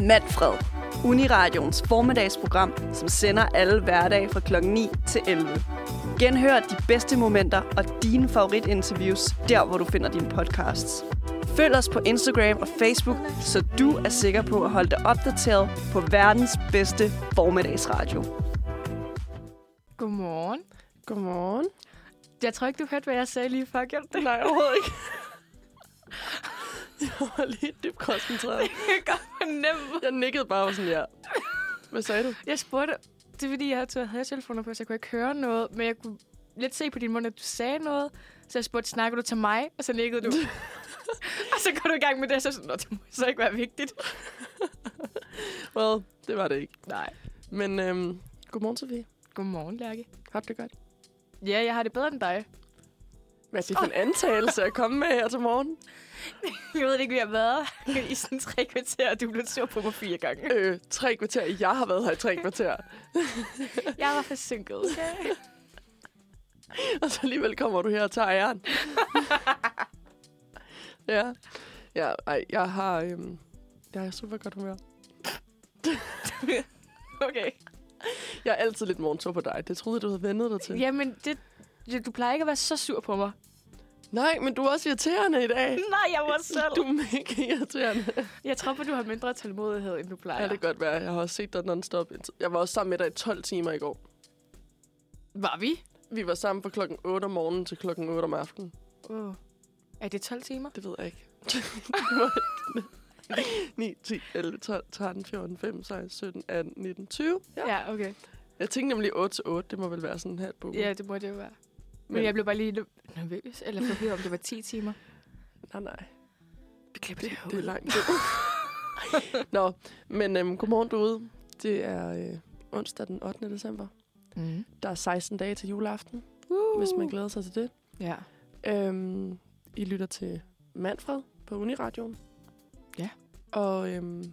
Manfred. Uniradions formiddagsprogram, som sender alle hverdage fra kl. 9 til 11. Genhør de bedste momenter og dine favoritinterviews der, hvor du finder dine podcasts. Følg os på Instagram og Facebook, så du er sikker på at holde dig opdateret på verdens bedste formiddagsradio. Godmorgen. Godmorgen. Jeg tror ikke, du hørte, hvad jeg sagde lige før. Nej, overhovedet ikke. jeg var lige dybt koncentreret. Jeg kan godt fornemme. Jeg nikkede bare og sådan, ja. Hvad sagde du? Jeg spurgte, det er fordi, jeg havde havde telefoner på, så jeg kunne ikke høre noget, men jeg kunne lidt se på din mund, at du sagde noget. Så jeg spurgte, snakker du til mig? Og så nikkede du. og så går du i gang med det, og så sådan, Nå, det må så ikke være vigtigt. Well, det var det ikke. Nej. Men øhm, godmorgen, Sofie. Godmorgen, Lærke. Har du det godt? Ja, jeg har det bedre end dig. Hvad er det for en antagelse at komme med her til morgen? Jeg ved ikke, vi har været i sådan tre kvarter, og du blev sur på mig fire gange. Øh, tre kvarter. Jeg har været her i tre kvarter. Jeg var forsinket, okay? Og så alligevel kommer du her og tager æren. ja. Ja, ej, jeg har... Øhm, jeg er super godt humør. Okay. Jeg er altid lidt morgentur på dig. Det troede jeg, du havde vendet dig til. Jamen, det, du plejer ikke at være så sur på mig. Nej, men du er også irriterende i dag. Nej, jeg var selv. Du er mega irriterende. Jeg tror på, du har mindre tålmodighed, end du plejer. Ja, det kan godt være. Jeg har også set dig non-stop. Jeg var også sammen med dig i 12 timer i går. Var vi? Vi var sammen fra klokken 8 om morgenen til klokken 8 om aftenen. Oh. Er det 12 timer? Det ved jeg ikke. 9, 10, 11, 12, 13, 14, 15, 16, 17, 18, 19, 20. Ja. Ja, okay. Jeg tænkte nemlig 8 til 8. Det må vel være sådan her på. Ja, det må det jo være. Men, jeg blev bare lige nervøs, eller forvirret, om det var 10 timer. Nej, nej. Vi klipper Det, det er langt. Nå, men øhm, godmorgen derude. Det er øh, onsdag den 8. december. Mm. Der er 16 dage til juleaften, Uh. hvis man glæder sig til det. Ja. Øhm, I lytter til Manfred på Uniradioen. Ja. Og øhm,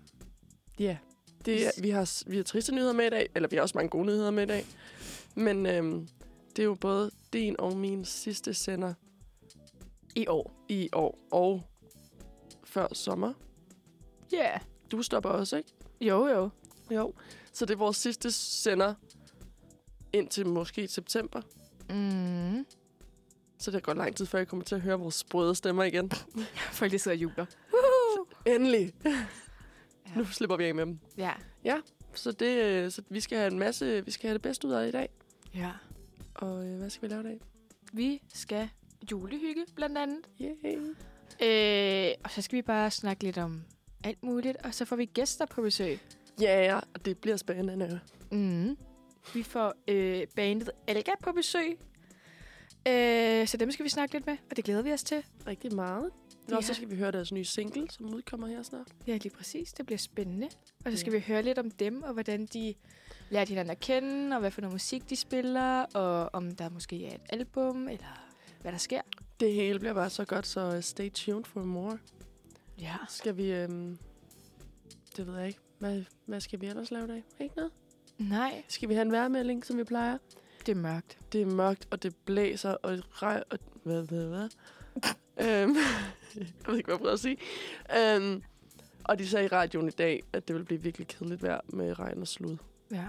ja, det er, vi, har, vi har triste nyheder med i dag, eller vi har også mange gode nyheder med i dag. Men øhm, det er jo både din og min sidste sender I år. i år og før sommer. Ja. Yeah. Du stopper også, ikke? Jo, jo. Jo. Så det er vores sidste sender indtil måske september. Mm. Så det går lang tid, før jeg kommer til at høre vores sprøde stemmer igen. Folk, de sidder og jubler. Endelig! Ja. Nu slipper vi af med dem. Ja. Så, det, øh, så vi skal have en masse, vi skal have det bedste ud af i dag. Ja. Og øh, hvad skal vi lave i dag? Vi skal julehygge, blandt andet. Yay. Øh, og så skal vi bare snakke lidt om alt muligt. Og så får vi gæster på besøg. Ja, ja, og det bliver spændende. Mm. Vi får øh, bandet Alga på besøg. Øh, så dem skal vi snakke lidt med, og det glæder vi os til. Rigtig meget. Ja. Og så skal vi høre deres nye single, som udkommer her snart. Ja, lige præcis. Det bliver spændende. Og så skal Ja. vi høre lidt om dem, og hvordan de lærte hinanden at kende, og hvad for noget musik de spiller, og om der måske er et album, eller hvad der sker. Det hele bliver bare så godt, så øh, stay tuned for more. Ja. Skal vi... Øhm, det ved jeg ikke. Hvad, hvad skal vi ellers lave i dag? Ikke noget? Nej, Skal vi have en vejrmelding, som vi plejer? det er mørkt. Det er mørkt, og det blæser, og rej... Og, hvad, hvad, hvad? Øhm, jeg ved ikke, hvad jeg prøver at sige. Øhm, og de sagde i radioen i dag, at det vil blive virkelig kedeligt vejr med regn og slud. Ja.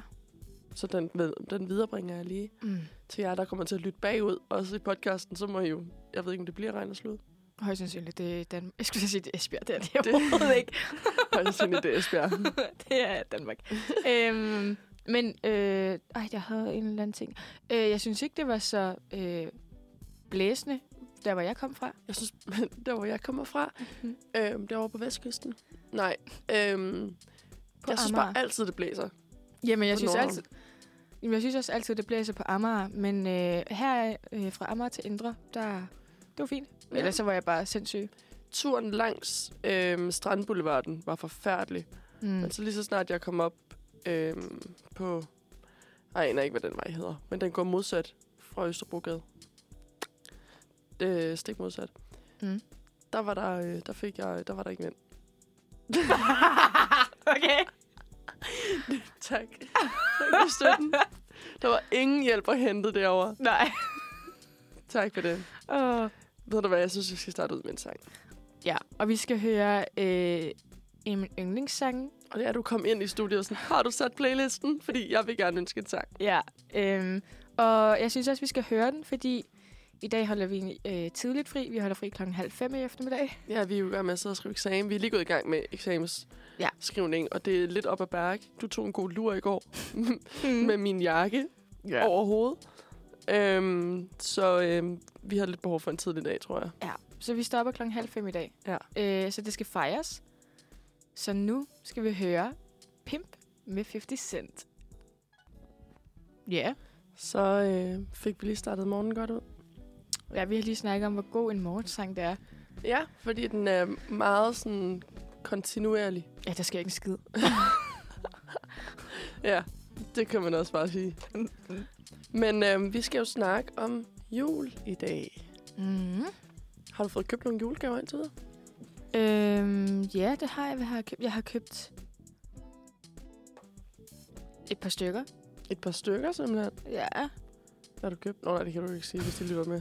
Så den, ved- den viderebringer jeg lige Mm. til jer, der kommer til at lytte bagud. Også i podcasten, så må I jo... Jeg ved ikke, om det bliver regn og slud. Højst sandsynligt, det er Dan- Jeg skulle sige, det er Esbjerg. Det er det. Det- overhovedet ikke. Højst sandsynligt, det er Esbjerg. det er Danmark. øhm, men, øh, ej, jeg havde en eller anden ting. Øh, jeg synes ikke, det var så øh, blæsende, der hvor jeg kom fra. Jeg synes, der hvor jeg kommer fra, Mhm. øhm, derovre på Vestkysten. Nej, øhm, På jeg synes Amager. bare altid, det blæser. Jamen, jeg på synes altid... Jamen, jeg synes også altid, det blæser på Amager. Men øh, her øh, fra Amager til Indre, der... Det var fint. Ja. Ellers så var jeg bare sindssyg. Turen langs øhm, Strandboulevarden var forfærdelig. Mm. Men så lige så snart jeg kom op øhm, på... Ej, jeg aner ikke, hvad den vej hedder. Men den går modsat fra Østerbrogade. Er stik modsat. Mm. Der var der, øh, der fik jeg, der var der ikke vind. okay. Tak. Tak for støtten. Der var ingen hjælp at hente derovre. Nej. Tak for det. Oh. Ved du hvad, jeg synes, vi skal starte ud med en sang. Ja, og vi skal høre øh, en af mine yndlingssange. Og det er, at du kom ind i studiet og sådan, har du sat playlisten? Fordi jeg vil gerne ønske en sang. Ja. Øhm, og jeg synes også, vi skal høre den, fordi i dag holder vi øh, tidligt fri. Vi holder fri klokken halv fem i eftermiddag. Ja, vi er jo i gang med at sidde og skrive eksamen. Vi er lige gået i gang med eksamensskrivning, Ja. og det er lidt op ad bakke. Du tog en god lur i går Mm. med min jakke ja. over hovedet. Øhm, så øhm, vi har lidt behov for en tidlig dag, tror jeg. ja. Så vi stopper klokken halv fem i dag. Ja. Øh, så det skal fejres. Så nu skal vi høre Pimp med 50 Cent. Ja. Så øh, fik vi lige startet morgenen godt ud. Ja, vi har lige snakket om, hvor god en morgensang det er. Ja, fordi den er meget sådan kontinuerlig. Ja, der sker ikke en skid. Ja, det kan man også bare sige. Men øh, vi skal jo snakke om jul i dag. Mm. Har du fået købt nogle julegaver indtil videre? Øhm, ja, det har jeg. Hvad har jeg købt? Jeg har købt et par stykker. Et par stykker simpelthen. Ja. Hvad har du købt? Nå nej, det kan du ikke sige, hvis de lytter med.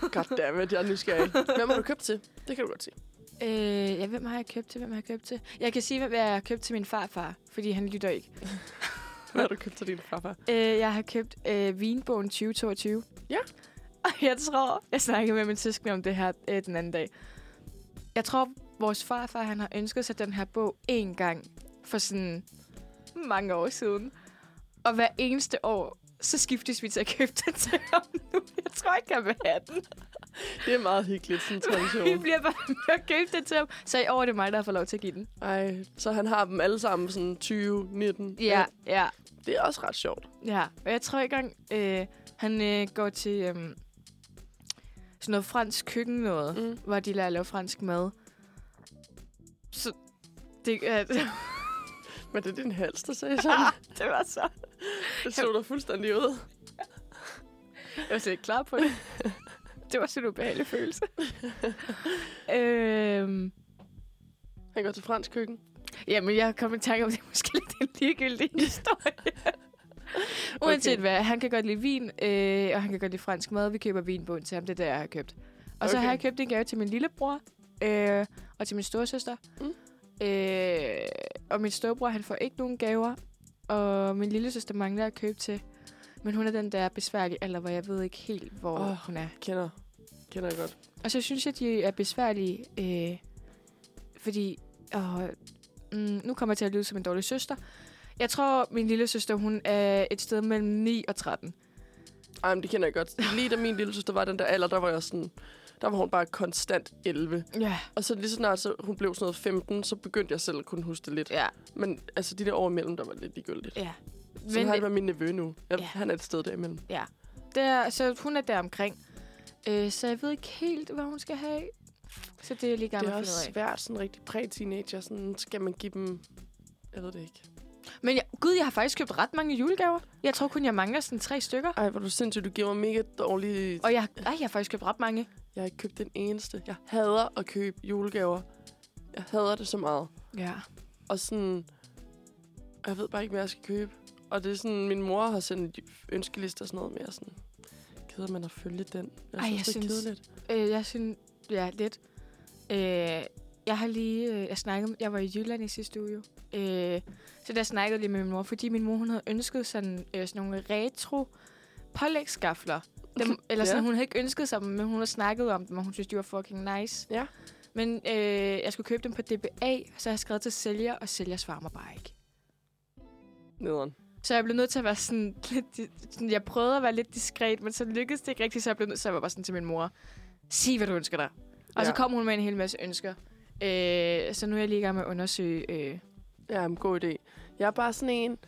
Goddammit, jeg er nysgerrig. Hvem har du købt til? Det kan du godt sige. Øh, ja, hvem har jeg købt til? Hvem har jeg købt til? Jeg kan sige, hvad jeg har købt til min farfar, fordi han lytter ikke. Hvad har du købt til din farfar? Øh, jeg har købt øh, Vinbogen 2022. Ja. Og jeg tror, jeg snakkede med min søskende om det her øh, den anden dag. Jeg tror, vores farfar han har ønsket sig den her bog én gang for sådan mange år siden. Og hver eneste år, så skiftes vi til at købe den til ham nu. Jeg tror ikke, han vil have den. Det er meget hyggeligt, sådan en Vi tradition. bliver bare med at købe den til ham. Så i år er det mig, der har fået lov til at give den. Ej, så han har dem alle sammen sådan 20, 19. Ja, ja. Det er også ret sjovt. Ja, og jeg tror ikke engang, øh, han øh, går til øh, sådan noget fransk køkken noget. Mm. hvor de lærer at lave fransk mad. Så det, øh, Men det er din hals, der sagde sådan. det var så... Det så der fuldstændig ud. Jeg var slet ikke klar på det. det var sådan en ubehagelig følelse. øhm, Han går til fransk køkken. jamen, jeg kom i tanke om, det er måske lidt en ligegyldig historie. Uanset Okay. hvad, han kan godt lide vin, øh, og han kan godt lide fransk mad. Vi køber vinbogen til ham, det er der, jeg har købt. Og så Okay. har jeg købt en gave til min lillebror, øh, og til min storesøster. Mm. Øh, og min storebror, han får ikke nogen gaver, og min lille søster mangler at købe til. Men hun er den der besværlige alder, hvor jeg ved ikke helt, hvor oh. hun er. Kender. Kender jeg godt. Og så synes jeg, de er besværlige, øh, fordi... Åh, mm, nu kommer jeg til at lyde som en dårlig søster. Jeg tror, min lille søster, hun er et sted mellem 9 og 13. Ej, men det kender jeg godt. Lige da min lille søster var den der alder, der var jeg sådan... Der var hun bare konstant 11. Ja. Og så lige så snart så hun blev sådan noget 15, så begyndte jeg selv at kunne huske det lidt. Ja. Men altså de der år imellem, der var lidt ligegyldigt. Ja. Så har det med min nevø nu. Jeg, Ja. Han er et sted derimellem. Der, så hun er der omkring. Øh, så jeg ved ikke helt, hvad hun skal have. Så det er lige gang Det er også svært, sådan rigtig præ-teenager. Sådan, skal man give dem... Jeg ved det ikke. Men jeg, gud, jeg har faktisk købt ret mange julegaver. Jeg tror kun, jeg mangler sådan tre stykker. Ej, hvor er du sindssygt. Du giver mig mega dårlige... Og jeg, ej, jeg har faktisk købt ret mange. Jeg har ikke købt den eneste. Jeg hader at købe julegaver. Jeg hader det så meget. Ja. Og sådan... Jeg ved bare ikke, hvad jeg skal købe. Og det er sådan... Min mor har sendt en ønskeliste og sådan noget, men jeg er sådan... Keder man at følge den? Jeg Ej, synes, jeg det er synes- kedeligt. Øh, jeg synes, ja, lidt. Øh, jeg har lige, øh, jeg snakkede, jeg var i Jylland i sidste uge jo. Øh, så der snakkede jeg lige med min mor, fordi min mor, hun havde ønsket sådan, øh, sådan nogle retro pålægsskafler. Dem, eller sådan, Ja. hun havde ikke ønsket sig dem, men hun havde snakket om dem, og hun synes, de var fucking nice. Ja. Men øh, jeg skulle købe dem på DBA, så jeg skrevet til sælger, og sælger svarer mig bare ikke. Nederen. Så jeg blev nødt til at være sådan lidt... Sådan, jeg prøvede at være lidt diskret, men så lykkedes det ikke rigtigt, så jeg blev nødt til at være bare sådan til min mor. Sig, hvad du ønsker dig. Og så Ja. kom hun med en hel masse ønsker. Øh, så nu er jeg lige i gang med at undersøge... Øh, Ja, en god idé. Jeg er bare sådan en...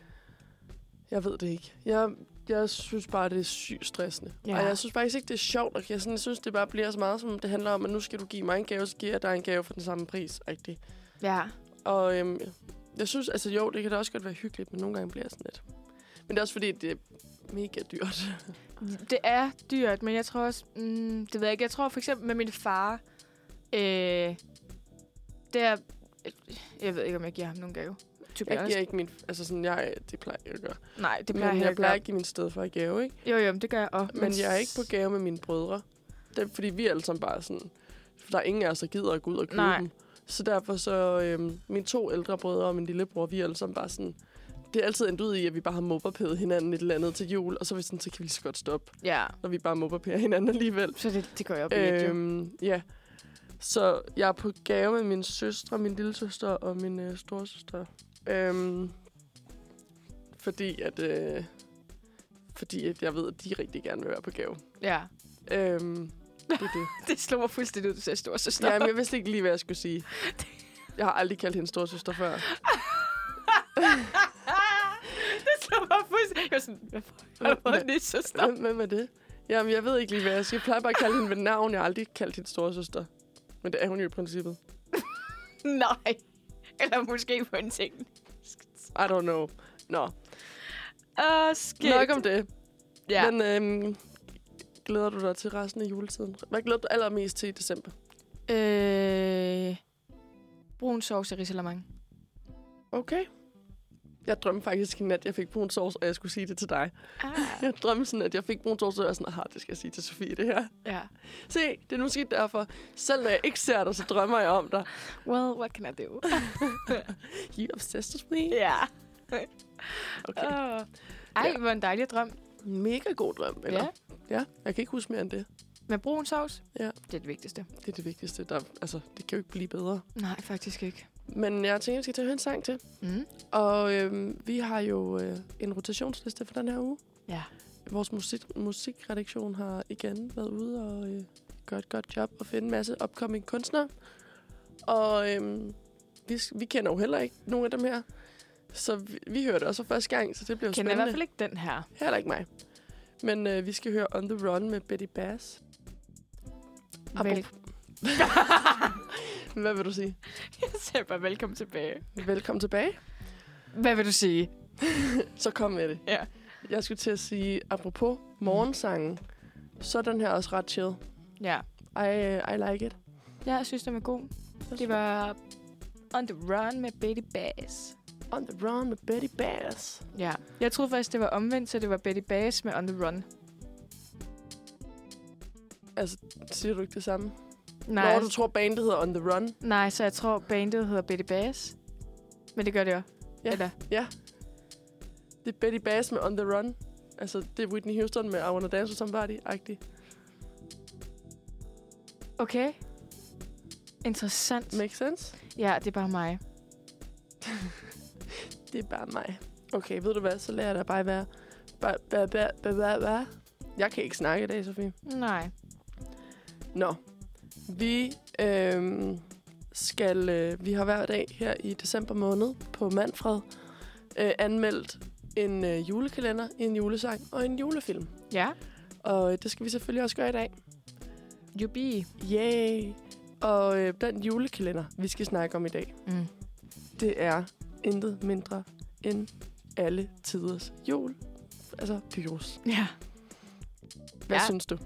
Jeg ved det ikke. Jeg, jeg synes bare, det er sygt stressende. Ja. Og jeg synes faktisk ikke, det er sjovt. Og jeg, sådan, jeg synes, det bare bliver så meget, som det handler om, at nu skal du give mig en gave, så giver jeg dig en gave for den samme pris. Rigtig. ja. Og øhm, jeg synes, altså jo, det kan da også godt være hyggeligt, men nogle gange bliver jeg sådan lidt. Men det er også fordi, det er mega dyrt. Det er dyrt, men jeg tror også... Mm, det ved jeg ikke. Jeg tror for eksempel med min far... Øh, det er... Jeg ved ikke, om jeg giver ham nogen gave. Be Jeg giver ikke min... Altså sådan, jeg, det plejer jeg at gøre. Nej, det plejer men jeg, jeg ikke plejer ikke at give min stedfar i gave, ikke? Jo, jo, men det gør jeg også. Men jeg er ikke på gave med mine brødre. Det er, fordi vi er alle sammen bare sådan... For der er ingen af os, der gider at gå ud og købe Nej. dem. Så derfor så, øhm, mine to ældre brødre og min lillebror, vi er alle sammen bare sådan... Det er altid endt ud i, at vi bare har mobbapædet hinanden et eller andet til jul, og så vi sådan, så kan vi lige så godt stoppe, Ja. når vi bare mobbapærer hinanden alligevel. Så det, det går jeg op i. Øhm, ja. Så jeg er på gave med min søstre, min lille søster og min øh, storesøster. Øhm, fordi at, øh, fordi at jeg ved, at de rigtig gerne vil være på gave. Ja. Øhm, det er det. Det slår mig fuldstændig ud, du sagde stor søster. ja, men jeg vidste ikke lige, hvad jeg skulle sige. Jeg har aldrig kaldt hende storesøster før. det slår mig fuldstændig. Jeg var sådan, hvad? Har du fået en søster? Hvem, er det? Jamen, jeg ved ikke lige, hvad jeg skal. Jeg plejer bare at kalde hende ved navn. Jeg har aldrig kaldt hende storesøster. Men det er hun jo i princippet. Nej. Eller måske på en ting. I don't know. Nå, uh, skægt. nok om det. Ja. Men øhm, glæder du dig til resten af juletiden? Hvad glæder du allermest til i december? Øh, brun sovs og risalamande. Okay. Jeg drømte faktisk i nat, jeg fik brun sovs, og jeg skulle sige det til dig. Ah. Jeg drømte sådan, at jeg fik brun sovs, og jeg var sådan, det skal jeg sige til Sofie, det her. Ja. Se, det er måske derfor. Selv når jeg ikke ser dig, så drømmer jeg om dig. Well, what can I do? You obsessed with me? Ja. Okay. Uh. Ej, Ja. hvor en dejlig drøm. Mega god drøm, eller? Ja. ja. Jeg kan ikke huske mere end det. Med brun sovs? Ja. Det er det vigtigste. Det er det vigtigste. Der, altså, det kan jo ikke blive bedre. Nej, faktisk ikke. Men jeg tænker, jeg skal tage en sang til. Mm. Og øhm, vi har jo øh, en rotationsliste for den her uge. Ja. Vores musik, musikredaktion har igen været ude og øh, gøre et godt job og finde en masse upcoming kunstnere. Og øhm, vi, vi kender jo heller ikke nogen af dem her. Så vi, vi hører det også for første gang, så det bliver jo Kender i spændende. hvert fald ikke den her. Heller ikke mig. Men øh, vi skal høre On The Run med Betty Bass. Vel- Hvad vil du sige? Jeg siger bare velkommen tilbage. Velkommen tilbage. Hvad vil du sige? Så kom med det. Ja. Jeg skulle til at sige, apropos morgensangen, så er den her også ret chill. Ja. I, I like it. Ja, jeg synes, den var god. Det var On the Run med Betty Bass. On the Run med Betty Bass. Ja. Jeg troede faktisk, det var omvendt, så det var Betty Bass med On the Run. Altså, siger du ikke det samme? Nej, Når du tror, bandet hedder On the Run. nej, så jeg tror, bandet hedder Betty Bass. Men det gør det jo. Ja. Eller? Ja. Det er Betty Bass med On the Run. Altså, det er Whitney Houston med I Wanna Dance With Somebody-agtig. Okay. Interessant. Make sense? Ja, det er bare mig. Det er bare mig. Okay, ved du hvad? Så lader jeg dig bare være. Ba, ba, ba, ba, ba, ba. Jeg kan ikke snakke i dag, Sofie. Nej. Nå. Vi øhm, skal... Øh, vi har hver dag her i december måned på Manfred øh, anmeldt en øh, julekalender, en julesang og en julefilm. Ja. Og øh, det skal vi selvfølgelig også gøre i dag. Jubi. Yay! Og øh, den julekalender, vi skal snakke om i dag, Mm. det er intet mindre end alle tiders jul. Altså Pyrus. Ja. Hvad Ja. synes du?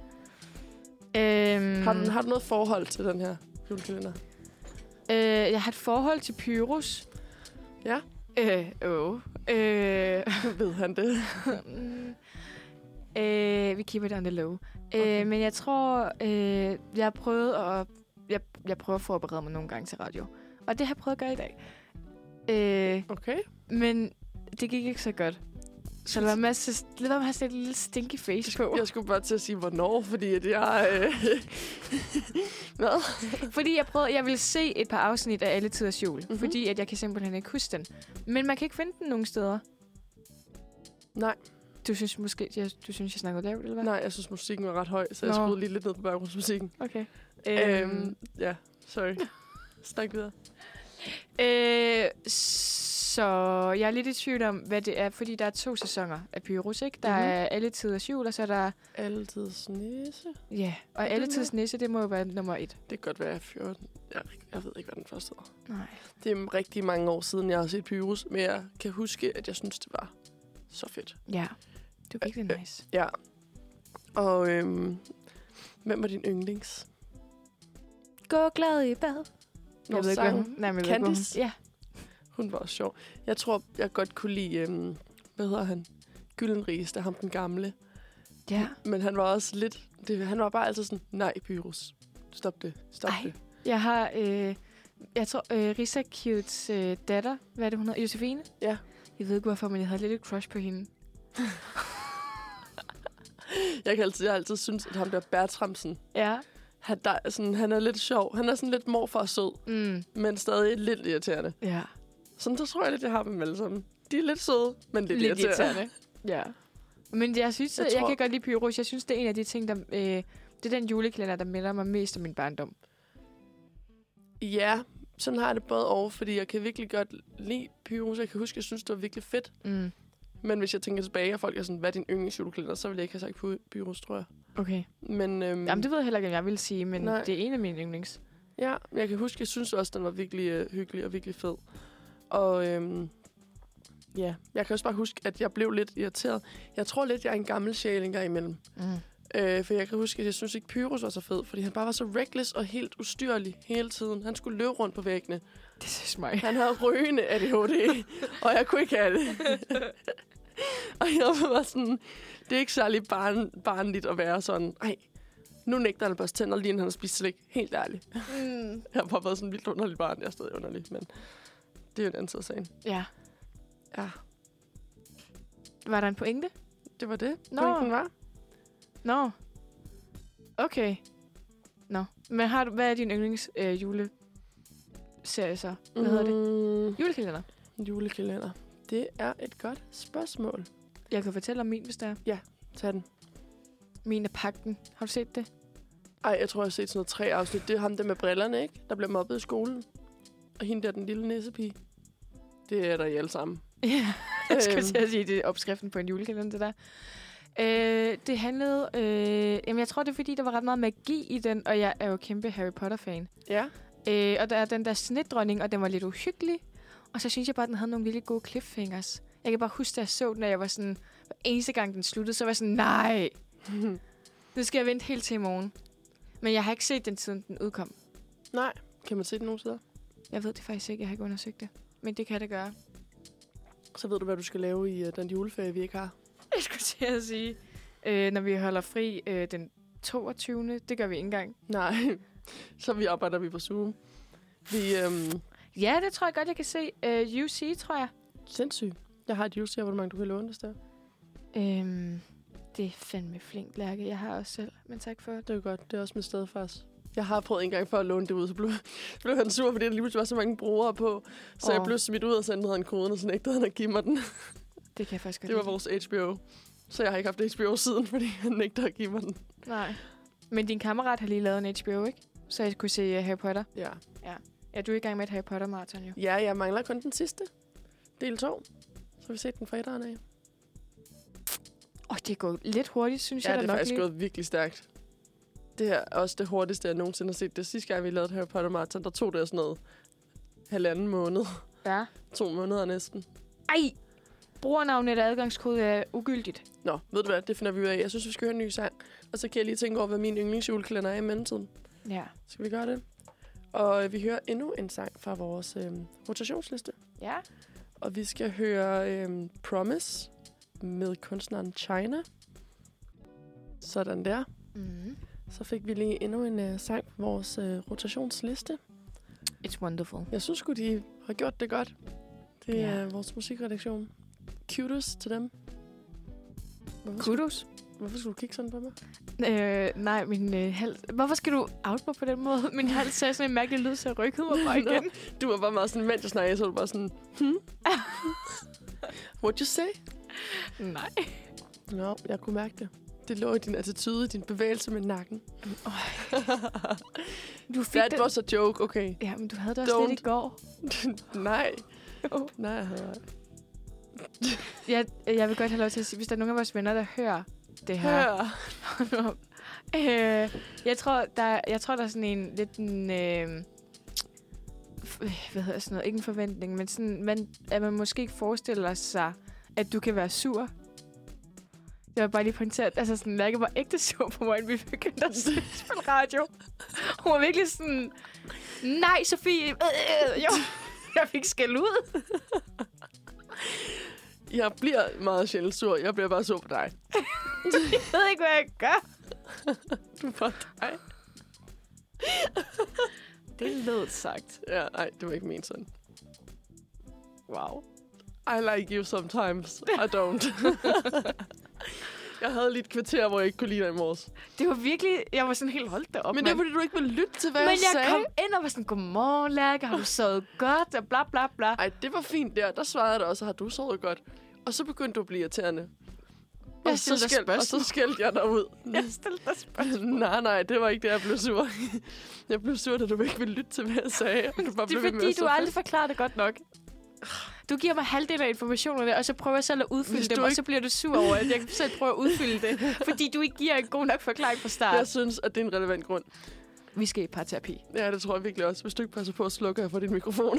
Øhm, Har, du? har du noget forhold til den her julekalender? øh, jeg har et forhold til Pyrus. Ja. Øh, åh. Øh, Ved han det? Øh, vi keep it on the low. Okay. Okay. Øh, men jeg tror, øh, jeg har prøvet at... Jeg, jeg prøver at forberede mig nogle gange til radio. Og det har jeg prøvet at gøre i dag. Øh, Okay. men det gik ikke så godt. Så lad være med at, se- lad være med at have sådan et lille stinky face på. Jeg skulle bare til at sige, hvornår, fordi at jeg... Øh... Hvad? Fordi jeg prøvede, jeg ville se et par afsnit af Alle Tiders Jul. Mhm. Mm-hmm. Fordi at jeg kan simpelthen ikke huske den. Men man kan ikke finde den nogen steder. Nej, Du synes måske, jeg, du synes, jeg snakker lavt, eller hvad? nej, jeg synes, musikken var ret høj, så jeg Nå. skruede lige lidt ned på baggrundsmusikken. Okay. Øhm, ja, sorry. Snak videre. Øh, så jeg er lidt i tvivl om, hvad det er, fordi der er to sæsoner af Pyrus, ikke? Der Mhm. mm-hmm. er Alle Tiders Jul, og så er der... Altid snisse. Ja, og Alle Tiders Nisse, det må jo være nummer et. Det kan godt være, jeg er 14. Jeg, jeg ved ikke, hvad den første hedder. Nej. Det er rigtig mange år siden, jeg har set Pyrus, men jeg kan huske, at jeg synes, det var så fedt. Ja, det er virkelig nice. Ja. Og øhm, hvem var din yndlings? Gå glad i bad. Når jeg ved ikke, sang Nej, men jeg ved ikke, hvad hun... Candice? Ja. Hun var også sjov. Jeg tror, jeg godt kunne lide, øhm, hvad hedder han? Gyldenris, der ham den gamle. Ja. Men han var også lidt, det, han var bare altid sådan, nej, Pyrus. Stop det, stop Ej. det. Jeg har... Øh, Jeg tror, øh, Risa Cutes øh, datter, hvad er det, hun hedder? Josefine? Ja. Jeg ved ikke, hvorfor, men jeg havde lidt et crush på hende. Jeg, kan altid, jeg har altid synes, at ham der Bertramsen, Ja. han, der, er sådan, han er lidt sjov. Han er sådan lidt morfar sød, Mm. men stadig lidt irriterende. Ja. Sådan, der tror jeg lidt, jeg har dem alle sammen. De er lidt søde, men lidt, Lidt irriterende. Ja. Men jeg synes, Jeg jeg, tror- kan godt lide Pyrus. Jeg synes, det er en af de ting, der... Øh, det er den julekalender, der minder mig mest om min barndom. Ja, sådan har jeg det både over, fordi jeg kan virkelig godt lide Pyrus. Jeg kan huske, jeg synes, det var virkelig fedt. Mm. Men hvis jeg tænker tilbage, og folk er sådan, hvad er din yndlingsjulekalender, så vil jeg ikke have sagt Py- Pyrus, tror jeg. Okay. Men øhm, Jamen, det ved jeg heller ikke, om jeg vil sige, men Nej. det er en af mine yndlings. ja, jeg kan huske, jeg synes også, den var virkelig øh, hyggelig og virkelig fed. Og øhm, ja, jeg kan også bare huske, at jeg blev lidt irriteret. Jeg tror lidt, jeg er en gammel sjæl engang imellem. Mm. Øh, for jeg kan huske, at jeg synes ikke, Pyrus var så fed, fordi han bare var så reckless og helt ustyrlig hele tiden. Han skulle løbe rundt på væggene. Det synes mig. Han havde rygende ADHD, og jeg kunne ikke have det. og jeg var sådan, det er ikke særlig barn, barnligt at være sådan, ej, nu nægter han at børste tænder, lige inden han har spist slik. Helt ærligt. Mm. Jeg har bare været sådan en vildt underlig barn. Jeg er stadig underlig, men det er jo en anden side af sagen. Ja. Ja, Var der en pointe? det var det. Nå. Pointen var. Nå. Okay. Nå. Men har du, hvad er din yndlings øh, juleserie så? Hvad hedder det? det? Julekalender. Julekalender. Det er et godt spørgsmål. Jeg kan fortælle om min, hvis der er. Tag den. Min er Pakten. Har du set det? Ej, jeg tror, jeg har set sådan noget tre afsnit. Det er ham der med brillerne, ikke? Der bliver mobbet i skolen. Og hende der, den lille nissepige. Det er der i alle sammen. Ja. Jeg skal Øhm. til at sige, det er opskriften på en julekalender, det der. Øh, det handlede... Øh, jamen, jeg tror, det er, fordi der var ret meget magi i den, og jeg er jo kæmpe Harry Potter-fan. Ja. Øh, og der er den der snedronning, og den var lidt uhyggelig. Og så synes jeg bare, at den havde nogle virkelig gode cliffhangers. Jeg kan bare huske, da jeg så den, at jeg var sådan... Hver eneste gang, den sluttede, så var jeg sådan, nej, nu skal jeg vente helt til i morgen. Men jeg har ikke set den, siden den udkom. Nej. Kan man se det nogen steder? Jeg ved det faktisk ikke, jeg har ikke undersøgt det. Men det kan det gøre. Så ved du, hvad du skal lave i uh, den juleferie, vi ikke har. Jeg skulle til at sige, øh, når vi holder fri øh, den 22. Det gør vi ikke engang. Nej. Så vi arbejder vi på Zoom. Vi, øhm, Ja, det tror jeg godt, jeg kan se. Øh, UC, tror jeg. sindssygt. Jeg har et UC-abonnement, du kan låne det der. Øhm, det er fandme flink, Lærke. Jeg har også selv, men tak for det. Det er godt. Det er også med stedfars. Jeg har prøvet en gang for at låne det ud, så blev, blev han sur, fordi der lige pludselig var så mange brugere på. Så oh. jeg blev smidt ud og sendte han koden, og så nægtede han at give mig den. Det kan jeg faktisk godt Det var vores HBO. Så jeg har ikke haft HBO siden, fordi han nægter at give mig den. Nej. Men din kammerat har lige lavet en HBO, ikke? Så jeg kunne se uh, Harry Potter. Ja. Ja, du er i gang med et Harry Potter-marathon, jo. Ja, jeg mangler kun den sidste. Del 2. Så vi set den fra etteren af. Åh, det går lidt hurtigt, synes Ja, jeg det da er nok faktisk lige. gået virkelig stærkt. Det her er også det hurtigste, jeg nogensinde har set. Det sidste gang, vi lavede Harry Potter Marathon, der tog det sådan noget halvanden måned. Ja. To måneder næsten. Ej! Brugernavnet og adgangskode er ugyldigt. Nå, ved du hvad, det finder vi ud af. Jeg synes, vi skal høre en ny sang. Og så kan jeg lige tænke over, hvad min yndlingsjulekalender er i mellemtiden. Ja. Skal vi gøre det? Og øh, vi hører endnu en sang fra vores øh, rotationsliste. Ja. Og vi skal høre øh, Promise med kunstneren China. Sådan der. Mm. Så fik vi lige endnu en øh, sang på vores øh, rotationsliste. It's wonderful. Jeg synes sgu, de har gjort det godt. Det er Ja. vores musikredaktion. Kudos til dem. Hvorfor, Kudos. hvorfor skulle du kigge sådan på mig? Øh, nej, min øh, hals... Hvorfor skal du out mig på den måde? Min hals sagde sådan en mærkelig lyd, så jeg rykkede mig bare igen. Du var bare meget sådan, mens jeg snakkede, så var du bare sådan, hmm? What you say? nej. Nå, jeg kunne mærke det. Det lå i din attitude, din bevægelse med nakken. Du fik That den... was a joke, okay. Ja, men du havde det også lidt Don't. i går. Nej. Jo. Nej, jeg havde. Jeg, jeg vil godt have lov til at sige, hvis der er nogen af vores venner, der hører det her. Hør. øh, jeg, tror, der, jeg tror, der er sådan en lidt en... Øh, hvad hedder sådan noget? Ikke en forventning, men sådan, man, at man måske ikke forestiller sig, at du kan være sur. Jeg var bare lige pointeret, altså sådan, Lærke var ægte sur på mig, inden vi begyndte at spille radio. Hun var virkelig sådan, nej Sofie, øh, øh, jo. Jeg fik skæld ud. Jeg bliver meget sjældent sur. Jeg bliver bare sur på dig. Jeg ved ikke, hvad jeg gør. Du er bare dig. Det lød sagt. Ja, nej, det var ikke ment sådan. Wow. I like you sometimes. I don't. Jeg havde lige et kvarter, hvor jeg ikke kunne lide dig i morges. Det var virkelig... Jeg var sådan helt holdt op, Men det er, fordi du ikke vil lytte til, hvad Men jeg, jeg sagde. kom ind og var sådan, godmorgen, Lærke, har du sovet godt? Og bla, bla, bla. Ej, det var fint der. Der svarede jeg dig også, har du sovet godt? Og så begyndte du at blive irriterende. Jeg Og så, skæld, og så skældte jeg dig ud. Jeg stillede dig spørgsmål. nej, nej, det var ikke det, jeg blev sur. jeg blev sur, da du ikke ville lytte til, hvad jeg sagde. Du bare Det er fordi, du aldrig fast. forklarer det godt nok. Du giver mig halvdelen af informationerne, og så prøver jeg selv at udfylde dem, du og ikke- så bliver du sur over, at jeg selv prøver at udfylde det, fordi du ikke giver en god nok forklaring fra start. Jeg synes, at det er en relevant grund. Vi skal i parterapi. Ja, det tror jeg virkelig også. Hvis du ikke passer på at slukke jeg for din mikrofon,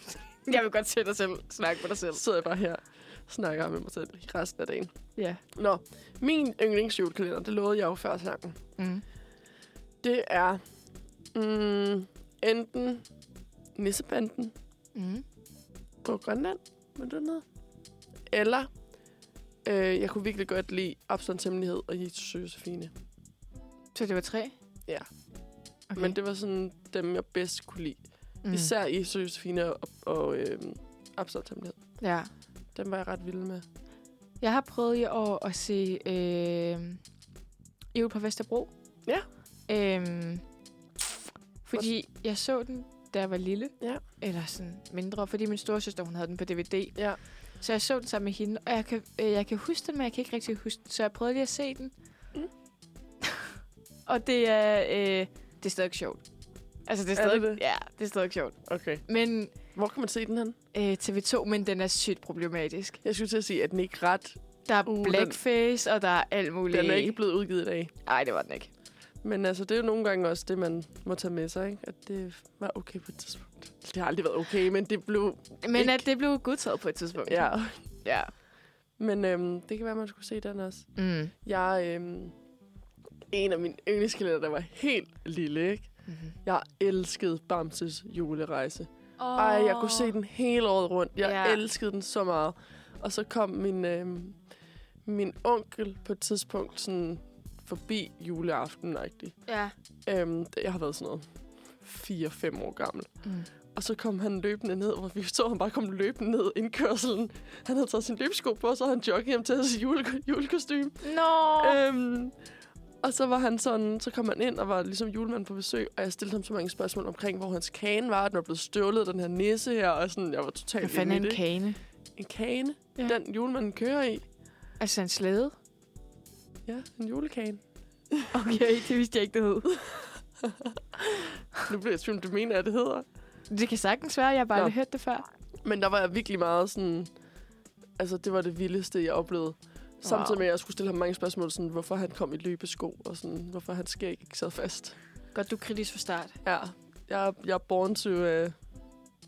Jeg vil godt se dig selv snakke med dig selv. så sidder jeg bare her snakker med mig selv resten af dagen. Ja. Nå, min yndlingsjulekalender, det lovede jeg jo før sangen. Mm. Det er mm, enten Nissebanden Mm. På Grønland, med den noget. Eller øh, jeg kunne virkelig godt lide Absalons Hemmelighed og Jesus og Josefine. Så det var tre? Ja. Okay. Men det var sådan dem, jeg bedst kunne lide. mm. Især Jesus og Josefine og, og øh, Absalons Hemmelighed. Ja. Dem var jeg ret vild med. Jeg har prøvet i år at se øh, Jul på Vesterbro. Ja. Øhm, fordi jeg så den, da jeg var lille. Ja. Eller sådan mindre, fordi min storesøster, hun havde den på DVD. Ja. Så jeg så den sammen med hende, og jeg kan, øh, jeg kan huske den, men jeg kan ikke rigtig huske den. Så jeg prøvede lige at se den. Mm. og det er, øh, det er stadig sjovt. Altså, det er Er det stadig, det? Ja, det er stadig sjovt. Okay. Men Hvor kan man se den hen? øh, TV2, men den er sygt problematisk. Jeg skulle til at sige, at den ikke ret. Der er Uh, uh, den- blackface, og der er alt muligt. Den er ikke blevet udgivet i dag. Nej, det var den ikke. Men altså, det er jo nogle gange også det, man må tage med sig, ikke? At det var okay på et tidspunkt. Det har aldrig været okay, men det blev... Men Ikke? at det blev godtaget på et tidspunkt. Ja. ja. Men øhm, det kan være, man skulle se den også. Mm. Jeg, øhm, en af mine yndlingskalender, der var helt lille, ikke? Mm-hmm. Jeg elskede Bamses julerejse. Oh. Ej, jeg kunne se den hele året rundt. Jeg ja. elskede den så meget. Og så kom min, øhm, min onkel på et tidspunkt sådan forbi juleaften -agtig. Ja. Øhm, jeg har været sådan noget 4-5 år gammel. Mm. Og så kom han løbende ned, hvor vi så ham bare komme løbende ned indkørselen. Han havde taget sin løbesko på, og så havde han jogget hjem til hans jule, julekostyme. Nå! Øhm, og så var han sådan, så kom han ind og var ligesom julemand på besøg, og jeg stillede ham så mange spørgsmål omkring, hvor hans kane var, den var blevet stjålet, den her nisse her, og sådan, jeg var totalt Hvad fanden er en kane? En kane? Ja. Den julemanden kører i. Altså en slæde? Ja, en julekane. Okay, det vidste jeg ikke, det hed. Nu bliver jeg tvivl, du mener, at det hedder. Det kan sagtens være, jeg har bare Nå. aldrig hørt det før. Men der var jeg virkelig meget sådan... Altså, det var det vildeste, jeg oplevede. Samtidig med, at jeg skulle stille ham mange spørgsmål, sådan, hvorfor han kom i løbesko, og sådan, hvorfor hans skæg ikke sad fast. Godt, du er kritisk for start. Ja, jeg, jeg er born to... Uh, det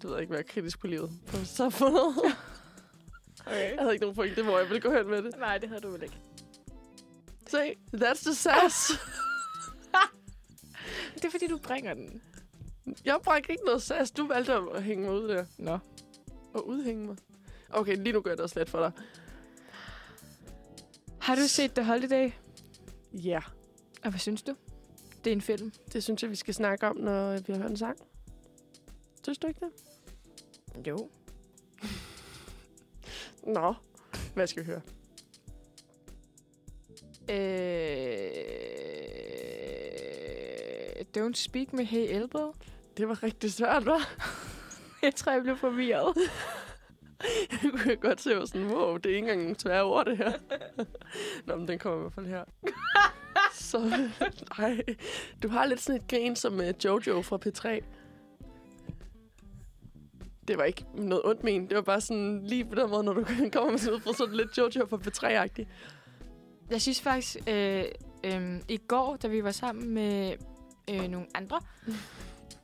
ved jeg ikke, være kritisk på livet. På samfundet. Okay. jeg havde ikke nogen pointe, hvor jeg ville gå hen med det. Nej, det havde du vel ikke. Se, that's the sass. Det er fordi, du bringer den. jeg brækker ikke noget sass. Du valgte at hænge mig ud der. Nå. Og udhænge mig. Okay, lige nu gør jeg det også let for dig. Har du set The Holiday? Ja. Og hvad synes du? Det er en film. Det synes jeg, vi skal snakke om, når vi har hørt en sang. Synes du ikke det? Jo. Nå. Hvad skal vi høre? Øh... Don't Speak med Hey Elbow. Det var rigtig svært, hva'? Jeg tror, jeg blev forvirret. Jeg kunne godt se, hvor sådan, wow, det er ikke engang nogle svære ord, det her. Nå, men den kommer i hvert fald her. Så, ej, du har lidt sådan et grin som uh, Jojo fra P3. Det var ikke noget ondt men. Det var bare sådan lige på den måde, når du kommer med sådan ud fra sådan lidt Jojo fra P3-agtigt. Jeg synes faktisk, øh, øh, i går, da vi var sammen med øh, nogle andre,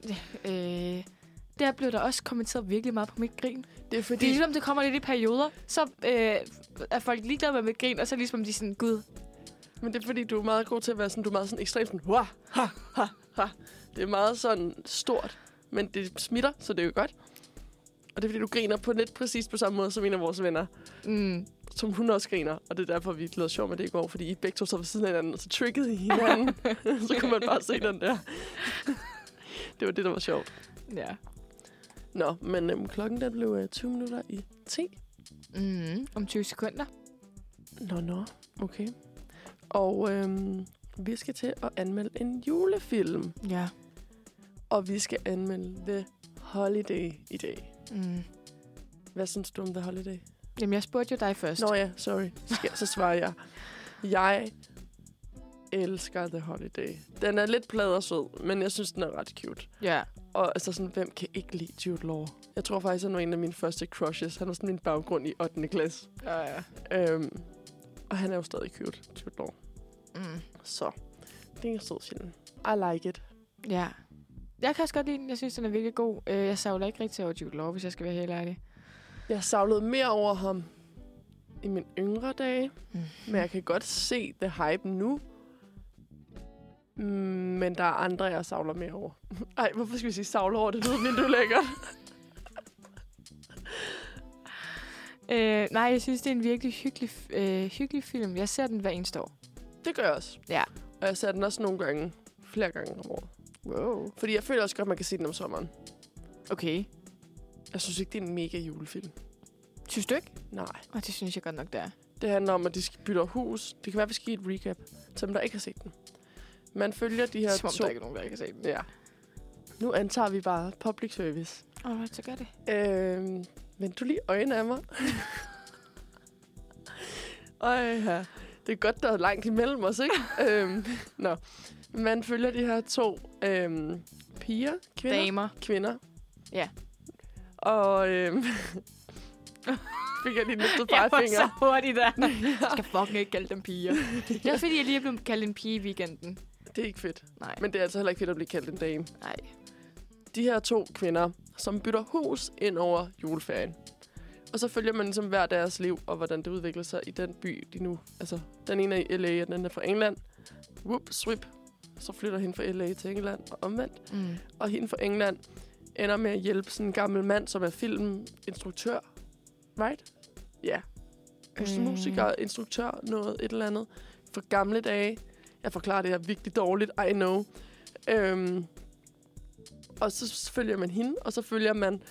øh, der blev der også kommenteret virkelig meget på mit grin. Det er fordi... Det er ligesom, det kommer lidt i perioder, så øh, er folk ligeglade med mit grin, og så ligesom de sådan, gud, Men det er fordi, du er meget god til at være sådan, du er meget sådan ekstremt sådan, Wah, ha, ha, ha. Det er meget sådan stort, men det smitter, så det er jo godt. Og det er fordi, du griner på lidt præcis på samme måde som en af vores venner, mm, som hun også griner. Og det er derfor, vi lavede sjov med det i går, fordi I begge to sad ved siden af hinanden, og så triggede I hinanden. så kunne man bare se den der. Det var det, der var sjovt. Ja. Nå, men øhm, klokken den blev øh, 20 minutter i 10. Mm, om 20 sekunder. Nå, nå. Okay. Og øhm, vi skal til at anmelde en julefilm. Ja. Og vi skal anmelde The Holiday i dag. Mm. Hvad synes du om The Holiday? Jamen, jeg spurgte jo dig først. Nå ja, sorry. Så svarer jeg. Jeg elsker The Holiday. Den er lidt plad og sød, men jeg synes, den er ret cute. Ja. Og altså sådan, hvem kan ikke lide Jude Law? Jeg tror faktisk, han var en af mine første crushes. Han var sådan min baggrund i 8. klasse. Ja, ja. Øhm, og han er jo stadig cute, Jude Law. Mm. Så det er en sød film. I like it. Ja. Jeg kan også godt lide den. Jeg synes, den er virkelig god. Øh, Jeg savler ikke rigtig over Jude Law, hvis jeg skal være helt ærlig. Jeg savlede mere over ham i mine yngre dage. Mm. Men jeg kan godt se the hype nu. Mm, Men der er andre, jeg savler mere over. Ej, hvorfor skal vi sige savler over? Det lyder mindre lækkert. Øh, nej, jeg synes, det er en virkelig hyggelig, øh, hyggelig film. Jeg ser den hver eneste år. Det gør jeg også. Ja. Og jeg ser den også nogle gange. Flere gange om året. Wow. Fordi jeg føler også godt, man kan se den om sommeren. Okay. Jeg synes ikke, det er en mega julefilm. Synes du ikke? Nej. Og det synes jeg godt nok, det er. Det handler om, at de skal bytte hus. Det kan være, at vi skal give et recap til dem, der ikke har set den. Man følger de her Som om to... der ikke er nogen, der ikke har set den. Ja. Nu antager vi bare public service. Oh, så gør det. Øhm, men du lige øjne af mig. Øj, ja. Det er godt, der er langt imellem os, ikke? øhm, nå. Man følger de her to øhm, piger, kvinder. Damer. Kvinder. Ja. Og øhm, fik jeg lige løftet Jeg var så hurtigt der. Jeg skal fucking ikke kalde dem piger. Det er fordi, jeg lige er blevet kaldt en pige i weekenden. Det er ikke fedt. Nej. Men det er altså heller ikke fedt at blive kaldt en dame. Nej. de her to kvinder, som bytter hus ind over juleferien. Og så følger man ligesom hver deres liv, og hvordan det udvikler sig i den by, de nu... Altså, den ene er i L.A., og den er fra England. Whoop, swip. Så flytter hende fra L.A. til England, og omvendt. Mm. Og hende fra England ender med at hjælpe sådan en gammel mand, som er filminstruktør. Right? Ja. Yeah. Øh. Musiker, instruktør, noget, et eller andet. For gamle dage. Jeg forklarer det her virkelig dårligt, I know. Øhm, og så følger man hende, og så følger man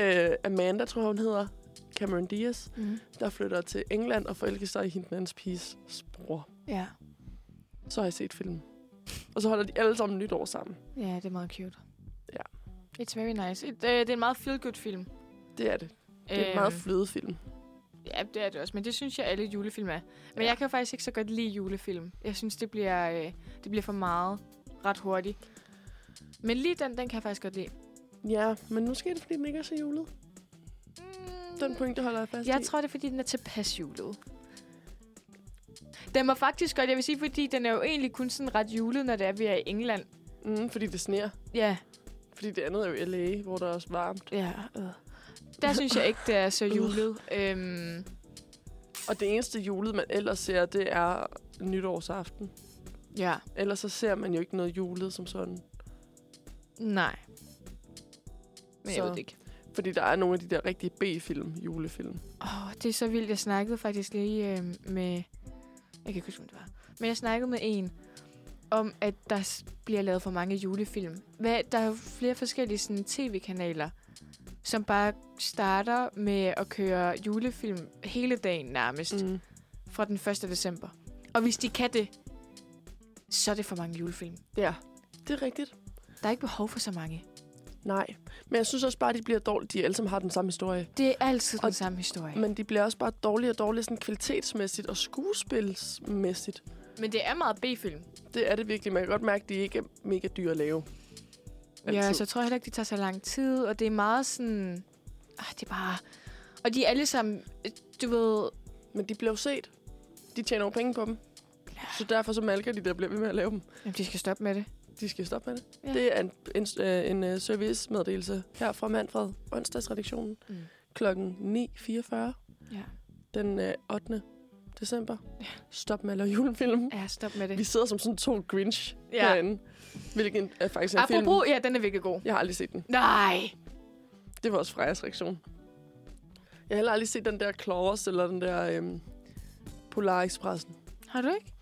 øh, Amanda, tror jeg, hun hedder. Cameron Diaz, Mm. der flytter til England og forelsker sig i hende den andens piges bror. Ja. Så har jeg set filmen. Og så holder de alle sammen nytår sammen. Ja, det er meget cute. It's very nice. It, øh, det er en meget feel-good film. Det er det. Det er en meget flødefilm. Ja, det er det også, men det synes jeg, alle julefilm er. Men Ja. jeg kan faktisk ikke så godt lide julefilm. Jeg synes, det bliver, øh, det bliver for meget ret hurtigt. Men lige den, den kan jeg faktisk godt lide. Ja, men måske er det, fordi den ikke er så julet. Den pointe holder jeg fast Jeg i. tror, det er, fordi den er tilpas julet. Den var faktisk godt, jeg vil sige, fordi den er jo egentlig kun sådan ret julet, når det er, vi er i England. Mm, fordi det sneer. Ja, Fordi det andet er jo i L.A., hvor der er også varmt. ja. Øh. Der synes jeg ikke, det er så julet. øhm, Og det eneste julet, man ellers ser, det er nytårsaften. ja, Ellers så ser man jo ikke noget julet som sådan. nej. Men Så- jeg ved det ikke. Fordi der er nogle af de der rigtige B-film, julefilm. Åh, oh, det er så vildt. Jeg snakkede faktisk lige øh, med... Jeg kan ikke huske, hvem det var. Men jeg snakkede med en om, at der bliver lavet for mange julefilm. Hvad, der er jo flere forskellige sådan, tv-kanaler, som bare starter med at køre julefilm hele dagen nærmest, mm. Fra den 1. december. Og hvis de kan det, så er det for mange julefilm. Ja, det er rigtigt. Der er ikke behov for så mange. Nej. Men jeg synes også bare, at de bliver dårlige. De alle sammen har den samme historie. Det er altid den Og- samme historie. Men, Men de bliver også bare dårligere og dårligere sådan kvalitetsmæssigt og skuespilsmæssigt. Men det er meget B-film. Det er det virkelig. Man kan godt mærke, at de ikke er mega dyre at lave. Ja, Altid. så jeg tror heller ikke, det tager så lang tid, og det er meget sådan... Ah, det er bare... Og de er alle sammen, øh, du ved... Men de bliver jo set. De tjener jo penge på dem. Ja. Så derfor så malker de, der bliver ved med at lave dem. Jamen, de skal stoppe med det. De skal stoppe med det. Ja. Det er en, en, øh, en uh, servicemeddelelse her fra Manfred, onsdagsredaktionen, Mm. klokken 9.44 Ja. den øh, 8. december. Ja. Stop med at lave julefilm. ja, stop med det. Vi sidder som sådan to Grinch Ja. herinde. Hvilken er faktisk en film. Apropos, ja, den er virkelig god. Jeg har aldrig set den. Nej! Det var også Frejas reaktion. Jeg har heller aldrig set den der Claus eller den der øhm, Polar Expressen. Har du ikke?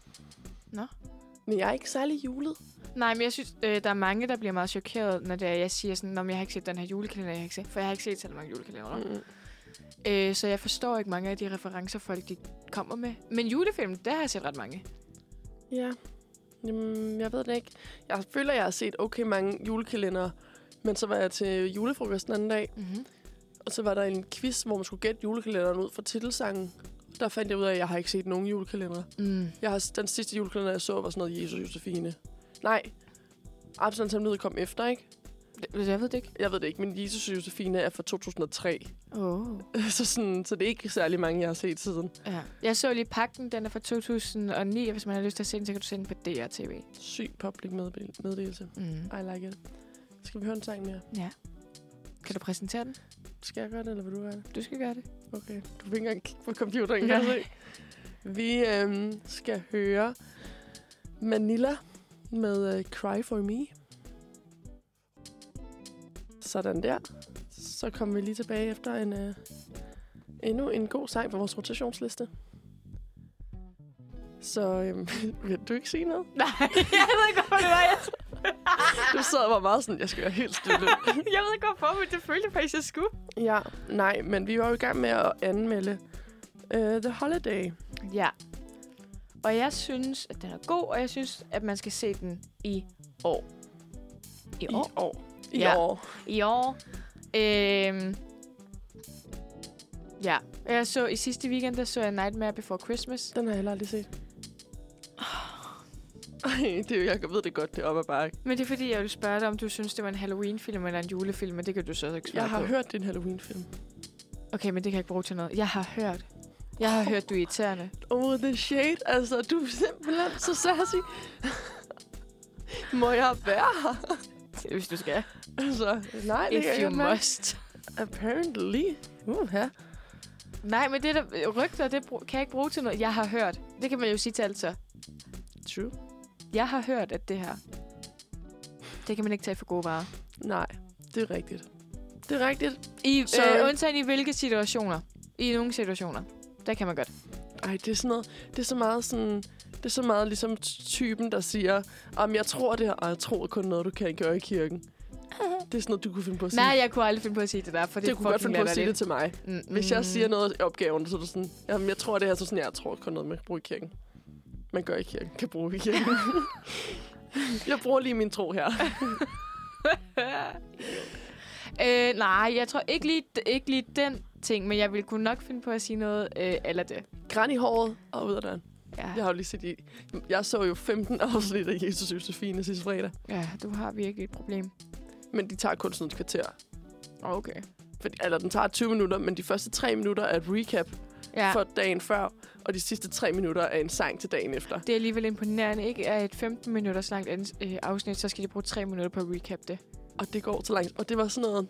Men jeg er ikke særlig julet. Nej, men jeg synes, øh, der er mange, der bliver meget chokeret, når det er, jeg siger sådan, om jeg har ikke set den her julekalender, jeg har ikke set, for jeg har ikke set så mange julekalender. Mm. Øh, så jeg forstår ikke mange af de referencer, folk de kommer med. Men julefilm, der har jeg set ret mange. Ja. Jamen, jeg ved det ikke. Jeg føler, jeg har set okay mange julekalendere. Men så var jeg til julefrokost den anden dag, Mm-hmm. og så var der en quiz, hvor man skulle gætte julekalenderen ud fra titelsangen. Der fandt jeg ud af, at jeg har ikke set nogen julekalendere. Mm. Jeg har, den sidste julekalender, jeg så, var sådan noget Jesus Josefine. Nej, Absalon Samlid kom efter, ikke? Jeg ved det ikke. Jeg ved det ikke, men Jesus Josefine er fra 2003. Oh. så, sådan, så det er ikke særlig mange, jeg har set siden. Ja. Jeg så lige pakken, den er fra 2009, og hvis man har lyst til at se den, så kan du se den på DRTV. Syg public meddel- meddelelse. Mm. I like it. Skal vi høre en sang mere? Ja. Kan du præsentere den? Skal jeg gøre det, eller vil du gøre det? Du skal gøre det. Okay. Du vil ikke engang kigge på computeren, kan jeg se. Vi øhm, skal høre Manila med uh, Cry For Me. Sådan der. Så kommer vi lige tilbage efter en uh, endnu en god sang på vores rotationsliste. Så øhm, vil du ikke sige noget? Nej, jeg ved ikke, hvorfor det var. Jeg, Du sad og var meget sådan, jeg skal være helt stille. jeg ved ikke, hvorfor, men det følte faktisk, jeg skulle. ja, nej, men vi var jo i gang med at anmelde uh, The Holiday. Ja. Og jeg synes, at den er god, og jeg synes, at man skal se den i år. I I år? år. I Ja. år. I år. Øhm, ja. Jeg så i sidste weekend, der så jeg Nightmare Before Christmas. Den har jeg heller aldrig set. Ej, det, er jo- jeg ved det godt, det er op ad bakke. Men det er fordi, jeg ville spørge dig, om du synes, det var en Halloween-film eller en julefilm, men det kan du så ikke svare Jeg har på. hørt, det er en Halloween-film. Okay, men det kan jeg ikke bruge til noget. Jeg har hørt. Jeg har hørt, du er irriterende. Oh, the shade. Altså, du er simpelthen så sassy. Må jeg være her? Hvis du skal. Altså, nej, det If you must. Apparently. Uh, ja. Nej, men det der rygter, det kan jeg ikke bruge til noget. Jeg har hørt. Det kan man jo sige til alt så. True. Jeg har hørt, at det her, det kan man ikke tage for gode varer. Nej, det er rigtigt. Det er rigtigt. I, Så- øh, undtagen i hvilke situationer? I nogle situationer. Der kan man godt. Ej, det er sådan noget, det er så meget sådan, det er så meget ligesom typen, der siger, om jeg tror det her, og jeg tror kun noget, du kan gøre i kirken. Det er sådan noget, du kunne finde på at sige. Nej, jeg kunne aldrig finde på at sige det der, for det, det kunne godt finde på at sige det til mig. Mm, Hvis jeg mm. siger noget i opgaven, så er det sådan, jamen, jeg tror det her, så sådan, jeg tror kun noget, man kan bruge i kirken. Man gør i kirken, kan bruge i kirken. jeg bruger lige min tro her. øh, nej, jeg tror ikke lige, ikke lige den ting, men jeg ville kunne nok finde på at sige noget øh, eller det. Græn i håret og ud af døren. Ja. Jeg har jo lige set i... Jeg så jo 15 afsnit af Jesus Josefine sidste fredag. ja, du har virkelig et problem. Men de tager kun sådan et kvarter. Okay. Fordi, eller den tager 20 minutter, men de første 3 minutter er et recap Ja, for dagen før. Og de sidste 3 minutter er en sang til dagen efter. det er alligevel imponerende. Ikke er et 15 minutters langt øh, afsnit, så skal de bruge 3 minutter på at recap det. Og det går så langt. Og det var sådan noget...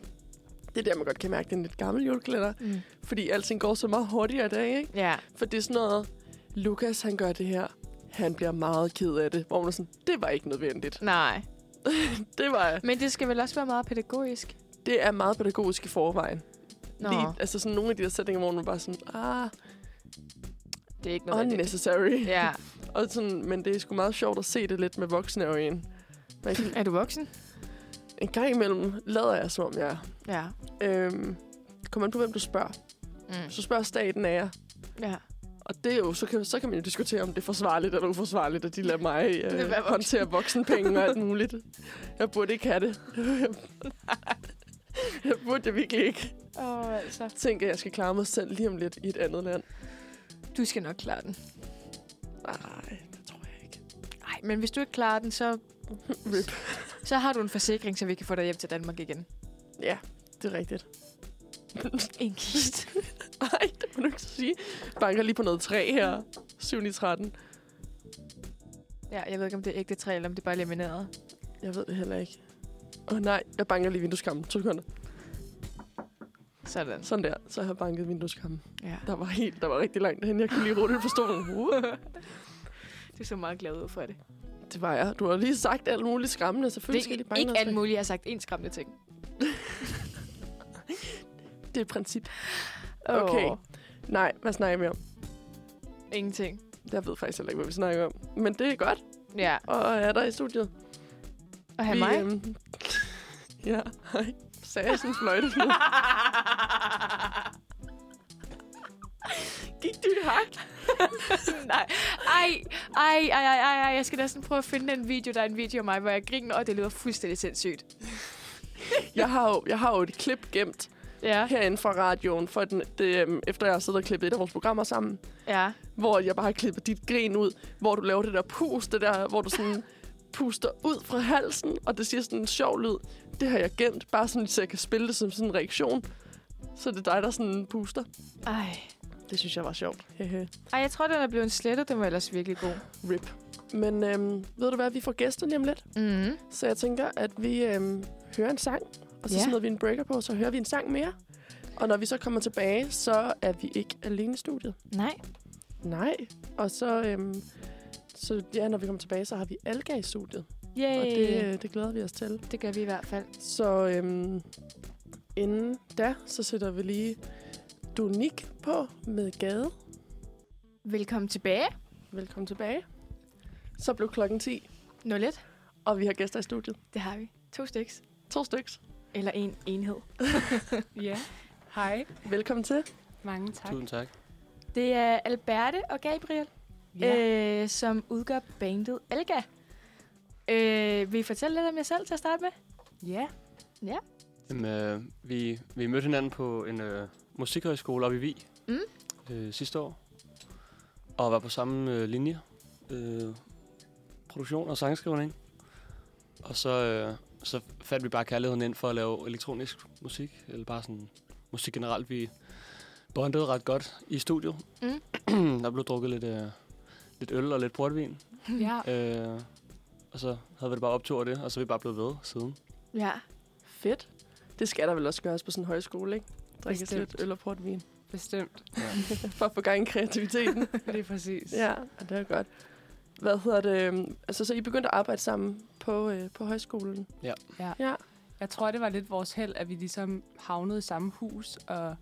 Det er der, man godt kan mærke, det er en lidt gammel julekalender. Mm. Fordi alting går så meget hurtigere i dag, ikke? Ja, For det er sådan noget... Lukas, han gør det her. Han bliver meget ked af det. Hvor man er sådan, det var ikke nødvendigt. nej. Det var... Men det skal vel også være meget pædagogisk? Det er meget pædagogisk i forvejen. Nå, Lige, altså sådan nogle af de der sætninger, hvor man bare sådan, ah, det er ikke noget unnecessary. Ja. Og sådan, men det er sgu meget sjovt at se det lidt med voksne øjne. Man kan, Er du voksen? en gang imellem lader jeg, som om jeg er. Ja. Øhm, kommer an på, hvem du spørger. Mm. Så spørger staten af jer. Ja. Og det er jo, så kan, så kan man jo diskutere, om det er forsvarligt eller uforsvarligt, at de lader mig Det øh, håndtere voksenpenge og alt muligt. Jeg burde ikke have det. jeg burde det virkelig ikke. Åh, oh, altså. Tænker, at jeg skal klare mig selv lige om lidt i et andet land. Du skal nok klare den. Nej, det tror jeg ikke. Nej, men hvis du ikke klarer den, så, Rip. så har du en forsikring, så vi kan få dig hjem til Danmark igen. Ja, det er rigtigt. En kist. Nej, det må du ikke sige. Banker lige på noget træ her. 7 i 13. ja, jeg ved ikke, om det er ægte træ, eller om det er bare lamineret. Jeg ved det heller ikke. Åh oh, nej, jeg banker lige vindueskammen. To sekunder. Sådan. Sådan der, så har jeg banket vindueskammen. Ja. Der var helt, der var rigtig langt hen. Jeg kunne lige rulle på stolen. Du så meget glad ud for det. Det var jeg. Du har lige sagt alt muligt skræmmende. Det Selvfølgelig skal de er ikke noget alt muligt, jeg har sagt en skræmmende ting. Det er princip. Okay. Åh, Nej, hvad snakker vi om? ingenting. Jeg ved faktisk heller ikke, hvad vi snakker om. Men det er godt. Ja. Og er der i studiet. Og have Vi, mig. øhm, ja, hej. Sagde jeg sådan fløjte nu? Gik du i hak? Nej. Ej, ej, ej, ej, ej, ej. Jeg skal næsten prøve at finde den video. Der er en video af mig, hvor jeg griner, og det lyder fuldstændig sindssygt. Jeg har jo, jeg har jo et klip gemt Ja, herinde fra radioen, for den, det, øhm, efter jeg har siddet og klippet et af vores programmer sammen, ja. hvor jeg bare har klippet dit grin ud, hvor du laver det der pust, det der, hvor du sådan puster ud fra halsen, og det siger sådan en sjov lyd. Det har jeg gemt, bare sådan, så jeg kan spille det som sådan en reaktion. Så det er dig, der sådan puster. Ej. Det synes jeg var sjovt. Ej, jeg tror, den er blevet slettet. Den var ellers virkelig god. Rip. Men øhm, ved du hvad, vi får gæster lige om lidt. Mm. Så jeg tænker, at vi øhm, hører en sang, og så Ja. smider vi en breaker på, så hører vi en sang mere. Og når vi så kommer tilbage, så er vi ikke alene i studiet. Nej. Nej. Og så, øhm, så ja, når vi kommer tilbage, så har vi Alga i studiet. Yay. Og det, øh, det glæder vi os til. det gør vi i hvert fald. Så øhm, inden da, så sætter vi lige Donik på med Gade. Velkommen tilbage. Velkommen tilbage. Så blev klokken 10, 01. og vi har gæster i studiet. Det har vi. To styks. To styks. Eller en enhed. Ja. Hej. Velkommen til. Mange tak. Tusind tak. Det er Alberte og Gabriel, ja. øh, som udgør bandet Elga. Øh, vil I fortælle lidt om jer selv til at starte med? ja. Jamen, øh, vi, vi mødte hinanden på en øh, musikhøjskole oppe i Vig Mm. øh, sidste år. Og var på samme øh, linje. Øh, produktion og sangskrivning. Og så, øh, så fandt vi bare kærligheden ind for at lave elektronisk musik. Eller bare sådan musik generelt. Vi bondede ret godt i studiet. Mm. Der blev drukket lidt, øh, lidt øl og lidt portvin. ja. Øh, og så havde vi det bare optur det, og så er vi bare blevet ved siden. Ja. Fedt. Det skal der vel også gøres på sådan en højskole, ikke? Bestemt. lidt øl og portvin. Bestemt. For at få gang i kreativiteten. Det er præcis. ja, og det er godt. Hvad hedder det? øhm, Altså, så I begyndte at arbejde sammen på, øh, på højskolen? Ja. Ja. Jeg tror, det var lidt vores held, at vi ligesom havnede i samme hus og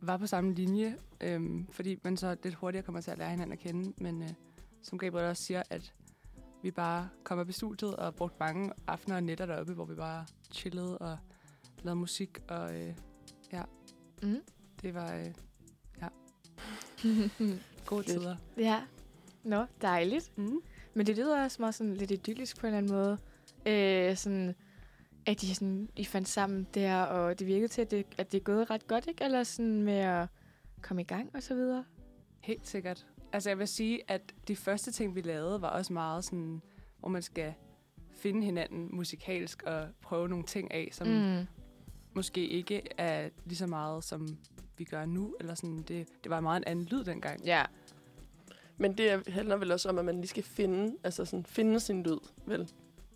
var på samme linje, øhm, fordi man så lidt hurtigere kommer til at lære hinanden at kende. Men øh, som Gabriel også siger, at vi bare kom op i studiet og brugte mange aftener og nætter deroppe, hvor vi bare chillede og lavede musik. Og øh, ja, Mm. det var øh, ja, gode tider. ja. Nå, dejligt. Mm. Men det lyder også meget sådan lidt idyllisk på en eller anden måde. Øh, sådan, at de sådan, I fandt sammen der, og det virkede til, at det, at det er gået ret godt, ikke? Eller sådan med at komme i gang og så videre. Helt sikkert. Altså jeg vil sige, at de første ting, vi lavede, var også meget sådan, hvor man skal finde hinanden musikalsk og prøve nogle ting af, som mm. Måske ikke er lige så meget, som vi gør nu. Eller sådan, det, det var meget en anden lyd dengang. Ja. Men det handler vel også om, at man lige skal finde, altså sådan, finde sin lyd, vel?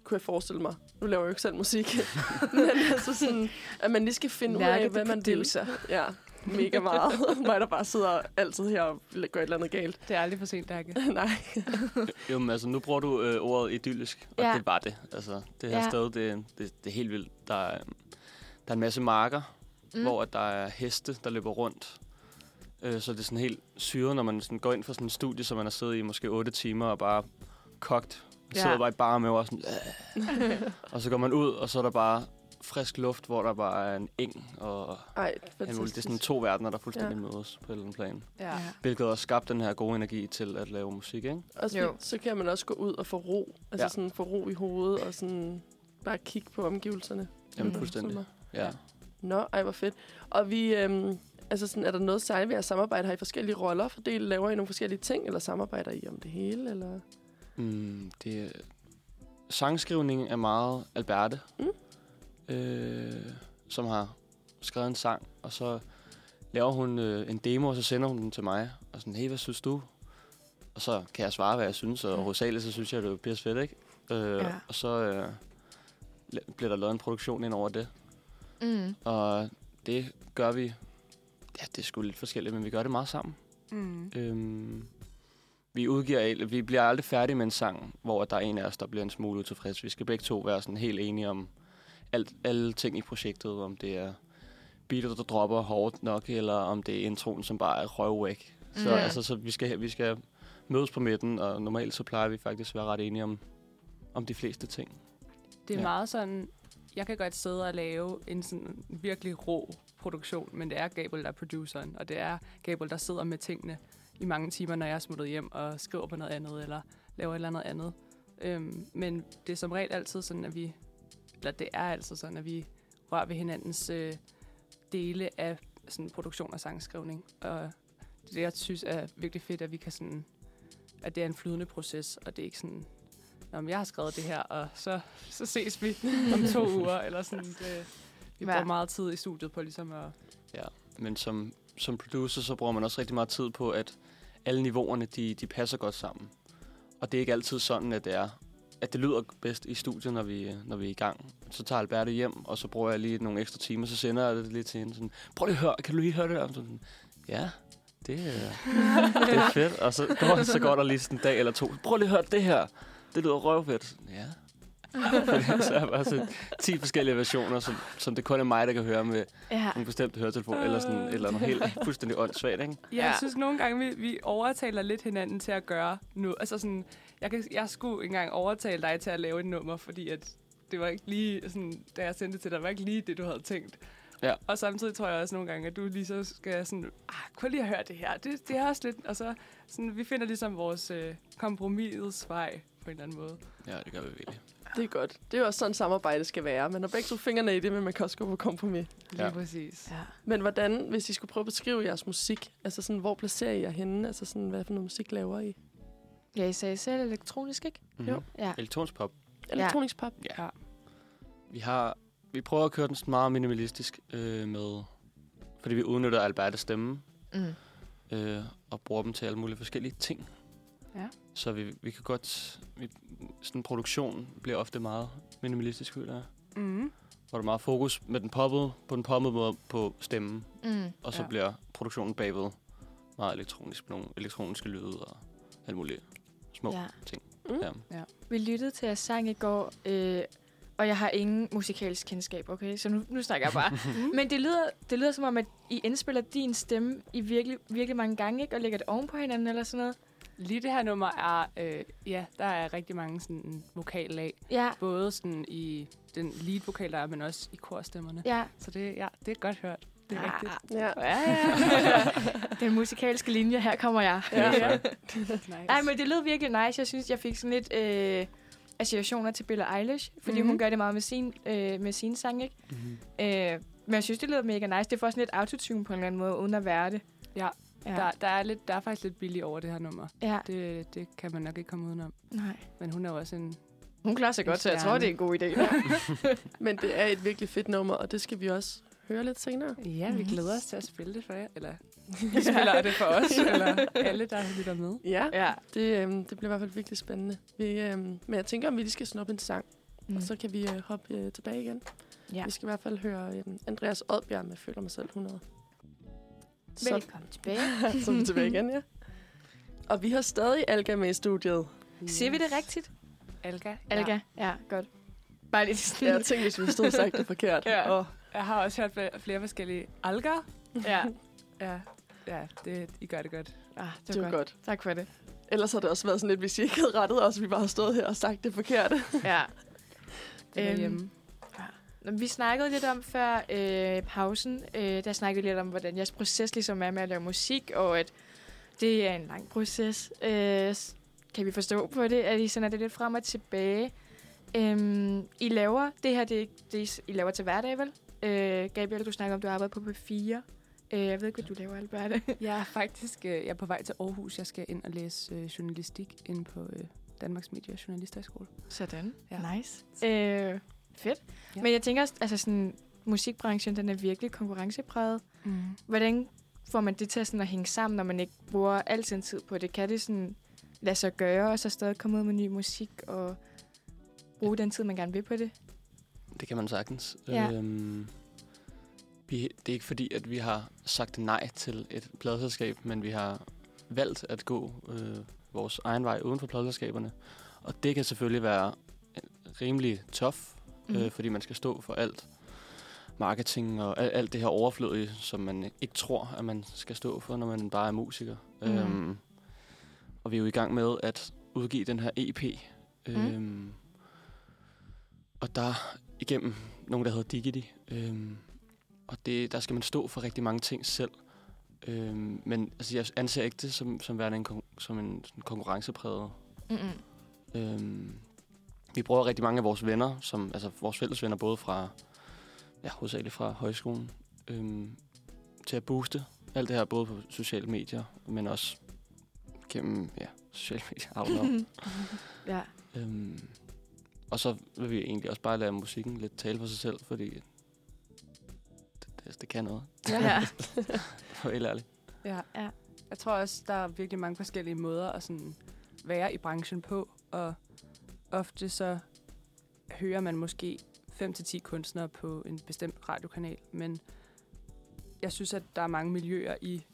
Kunne jeg forestille mig. Nu laver jeg jo ikke selv musik. Men altså sådan, at man lige skal finde ud af, hvad man vil. Ja, mega meget. Mig, der bare sidder altid her og gør et eller andet galt. Det er aldrig for sent, Dakke. Nej. Jo, men altså, nu bruger du øh, ordet idyllisk, og Ja. det var det. Altså, det her Ja. ja. sted, det, det, det er helt vildt. Der er, der er en masse marker, mm. hvor at der er heste, der løber rundt. Øh, så det er sådan helt syret, når man sådan går ind for sådan en studie, som man har siddet i måske 8 timer og bare kogt. Ja. Sidder bare i bare med og sådan, øh. Og så går man ud, og så er der bare frisk luft, hvor der bare er en eng og Ej, muligt. Det er sådan to verdener, der fuldstændig Ja. mødes på et eller andet plan. Ja. Hvilket også skabte den her gode energi til at lave musik, ikke? Og så, Jo. så kan man også gå ud og få ro. Altså Ja. sådan få ro i hovedet og sådan bare kigge på omgivelserne. Jamen, Mm. fuldstændig. Ja. Nå, ej, hvor fedt. Og vi, øhm, altså sådan, er der noget særligt ved at samarbejde? Har I forskellige roller fordelt? Laver I nogle forskellige ting, eller samarbejder I om det hele? Eller? Mm, det er, sangskrivning er meget Alberte, Mm. øh, som har skrevet en sang, og så laver hun øh, en demo, og så sender hun den til mig, og sådan, hey, hvad synes du? Og så kan jeg svare, hvad jeg synes, og Ja. hovedsageligt, så synes jeg, det er pisse fedt, ikke? Øh, Ja. Og så øh, bliver der lavet en produktion ind over det, Mm. og det gør vi, ja, det er sgu lidt forskelligt, men vi gør det meget sammen. Mm. Øhm, vi udgiver, vi bliver aldrig færdige med en sang, hvor der er en af os, der bliver en smule utilfreds. Vi skal begge to være sådan helt enige om alt, alle ting i projektet, om det er beatet, der dropper hårdt nok, eller om det er introen, som bare er røvvæk. Så, Ja. altså, så vi, skal, vi skal mødes på midten, og normalt så plejer vi faktisk at være ret enige om, om de fleste ting. Det er ja. meget sådan, jeg kan godt sidde og lave en sådan virkelig rå produktion, men det er Gabel, der er produceren, og det er Gabel, der sidder med tingene i mange timer, når jeg er smuttet hjem og skriver på noget andet, eller laver et eller andet andet. Øhm, men det er som regel altid sådan, at vi, eller det er altid sådan, at vi rører ved hinandens øh, dele af sådan produktion og sangskrivning. Og det er jeg synes er virkelig fedt, at vi kan sådan, at det er en flydende proces, og det er ikke sådan, men jeg har skrevet det her, og så, så ses vi om to uger, eller sådan. Det, vi Hva? bruger meget tid i studiet på ligesom at... Men som, som producer, så bruger man også rigtig meget tid på, at alle niveauerne, de, de passer godt sammen. Og det er ikke altid sådan, at det er at det lyder bedst i studiet, når vi, når vi er i gang. Så tager Alberte hjem, og så bruger jeg lige nogle ekstra timer, så sender jeg det lige til hende. Sådan, Prøv lige at høre, kan du lige høre det der? Sådan, ja, det, er- det er fedt. Og så går, så går der lige sådan en dag eller to. Prøv lige at høre det her. Det lyder røvfedt. Ja. Så er bare sådan 10 forskellige versioner, som, som det kun er mig, der kan høre med Ja. en bestemt høretelefon, eller sådan et eller andet helt fuldstændig åndssvagt, ikke? Jeg Ja. ja. synes nogle gange, vi, vi overtaler lidt hinanden til at gøre noget. Altså sådan, jeg, kan, jeg skulle engang overtale dig til at lave et nummer, fordi at det var ikke lige, sådan, da jeg sendte det til dig, det var ikke lige det, du havde tænkt. Ja. Og samtidig tror jeg også nogle gange, at du lige så skal sådan, ah, kunne lige at høre det her. Det, det er også lidt, og så sådan, vi finder ligesom vores øh, kompromisets vej på en eller anden måde. Ja, det gør vi virkelig. Det er godt. Det er jo også sådan, samarbejde skal være. Man har begge to fingrene i det, men man kan også gå på kompromis. Lige Ja. præcis. ja. Men hvordan, hvis I skulle prøve at beskrive jeres musik, altså sådan, hvor placerer I jer henne? Altså sådan, hvad for noget musik laver I? Ja, I sagde selv elektronisk, ikke? Mm-hmm. Jo. Ja. Elektronisk pop. Elektronisk pop? Ja. Vi har vi prøver at køre den sådan meget minimalistisk øh, med, fordi vi udnytter Albertes stemme Mm. øh, og bruger dem til alle mulige forskellige ting. Ja. Så vi, vi kan godt, vi, sådan produktion bliver ofte meget minimalistisk, føler jeg. Mm. Hvor der er meget fokus med den poppede, på den poppede måde på stemmen, Mm. og så Ja. bliver produktionen bagved meget elektronisk, med nogle elektroniske lyde og alt muligt små Ja. ting. Mm. Ja. Vi lyttede til jeres sang i går, øh, og jeg har ingen musikalsk kendskab, okay? Så nu, nu snakker jeg bare. Men det lyder, det lyder som om, at I indspiller din stemme i virkelig, virkelig mange gange, ikke? Og lægger det oven på hinanden eller sådan noget. Lige det her nummer er, øh, ja, der er rigtig mange sådan vokallag. Ja, Både sådan i den lead-vokal, der er, men også i korstemmerne. ja. Så det, ja, det er godt hørt. Det er Ja. rigtigt. Ja. Ja, ja. Den musikalske linje, her kommer jeg. Ja. Ja. nice. Nej, men det lød virkelig nice. Jeg synes, jeg fik sådan lidt øh, associationer til Billie Eilish, fordi mm-hmm. hun Mhm. gør det meget med sin, øh, med sin sang, ikke? Mm-hmm. Øh, men jeg synes, det lyder mega nice. Det får sådan lidt autotune på en eller anden måde, uden at være det. Ja, Ja. Der, der, er lidt, der er faktisk lidt billig over det her nummer. ja. Det, det kan man nok ikke komme udenom. Nej. Men hun er jo også en... Hun klarer sig godt, så jeg tror, det er en god idé. Men det er et virkelig fedt nummer, og det skal vi også høre lidt senere. Ja, vi glæder os til at spille det for jer. Eller vi spiller det for os, eller alle, der lytter med. Ja, ja. det, øhm, det bliver i hvert fald virkelig spændende. Vi, øhm, men jeg tænker, om vi lige skal snuppe en sang, mm. og så kan vi øh, hoppe øh, tilbage igen. ja. Vi skal i hvert fald høre øhm, Andreas Oddbjerg med Føler mig selv 100. Så, Velkommen tilbage. så er vi tilbage igen, ja. Og vi har stadig Alga med i studiet. Siger vi det rigtigt? Alga. Alga? Ja, ja godt. Bare lige sådan. Jeg tænkte, hvis vi stod og sagt det forkert. Ja. Og, Jeg har også hørt flere, flere forskellige alger. ja. Ja, ja det, I gør det godt. Ah, det, det var var godt. godt. Tak for det. Ellers har det også været sådan lidt, hvis I ikke havde rettet os, vi bare har stået her og sagt det forkerte. Ja. Det er Øhm, hjemme. Vi snakkede lidt om før øh, pausen, øh, der snakkede vi lidt om, hvordan jeres proces ligesom er med at lave musik, og at det er en lang proces. Øh, kan vi forstå på det, at I sender det lidt frem og tilbage. Øhm, I laver, det her, det, det I laver til hverdag, vel? Øh, Gabriel, du snakker om, du arbejder på P4. Øh, jeg ved ikke, hvad du laver, Alberte. Jeg er faktisk øh, jeg er på vej til Aarhus. Jeg skal ind og læse øh, journalistik inde på øh, Danmarks Medie- og Journalisterskole. Sådan. Ja. Nice. Øh, fedt. Ja. Men jeg tænker også, altså sådan, musikbranchen, den er virkelig konkurrencepræget. Mm. Hvordan får man det til at, sådan at hænge sammen, når man ikke bruger al sin tid på det? Kan det sådan lade sig gøre, og så stadig komme ud med ny musik, og bruge den tid, man gerne vil på det? Det kan man sagtens. Ja. Øhm, vi, det er ikke fordi, at vi har sagt nej til et pladselskab, men vi har valgt at gå øh, vores egen vej uden for pladselskaberne. Og det kan selvfølgelig være rimelig tough, mm. Mhm. øh, fordi man skal stå for alt marketing og alt, alt det her overflødige, som man ikke tror, at man skal stå for, når man bare er musiker. Mhm. Øhm, og vi er jo i gang med at udgive den her EP. Mhm. Øhm, og der er igennem nogen, der hedder Digity. Øhm, og det, der skal man stå for rigtig mange ting selv. Øhm, men altså, jeg anser ikke det som, som værende en, som en sådan konkurrencepræget. Mm-mm. Øhm, vi bruger rigtig mange af vores venner, som, altså vores fælles venner, både fra, ja, hovedsageligt fra højskolen, øhm, til at booste alt det her, både på sociale medier, men også gennem, ja, sociale medier. Know. ja. Øhm, og så vil vi egentlig også bare lade musikken lidt tale for sig selv, fordi det, det, det kan noget. ja. For helt ærligt. Ja. Ja. Jeg tror også, der er virkelig mange forskellige måder at sådan være i branchen på, og ofte så hører man måske 5-10 kunstnere på en bestemt radiokanal, men jeg synes, at der er mange miljøer i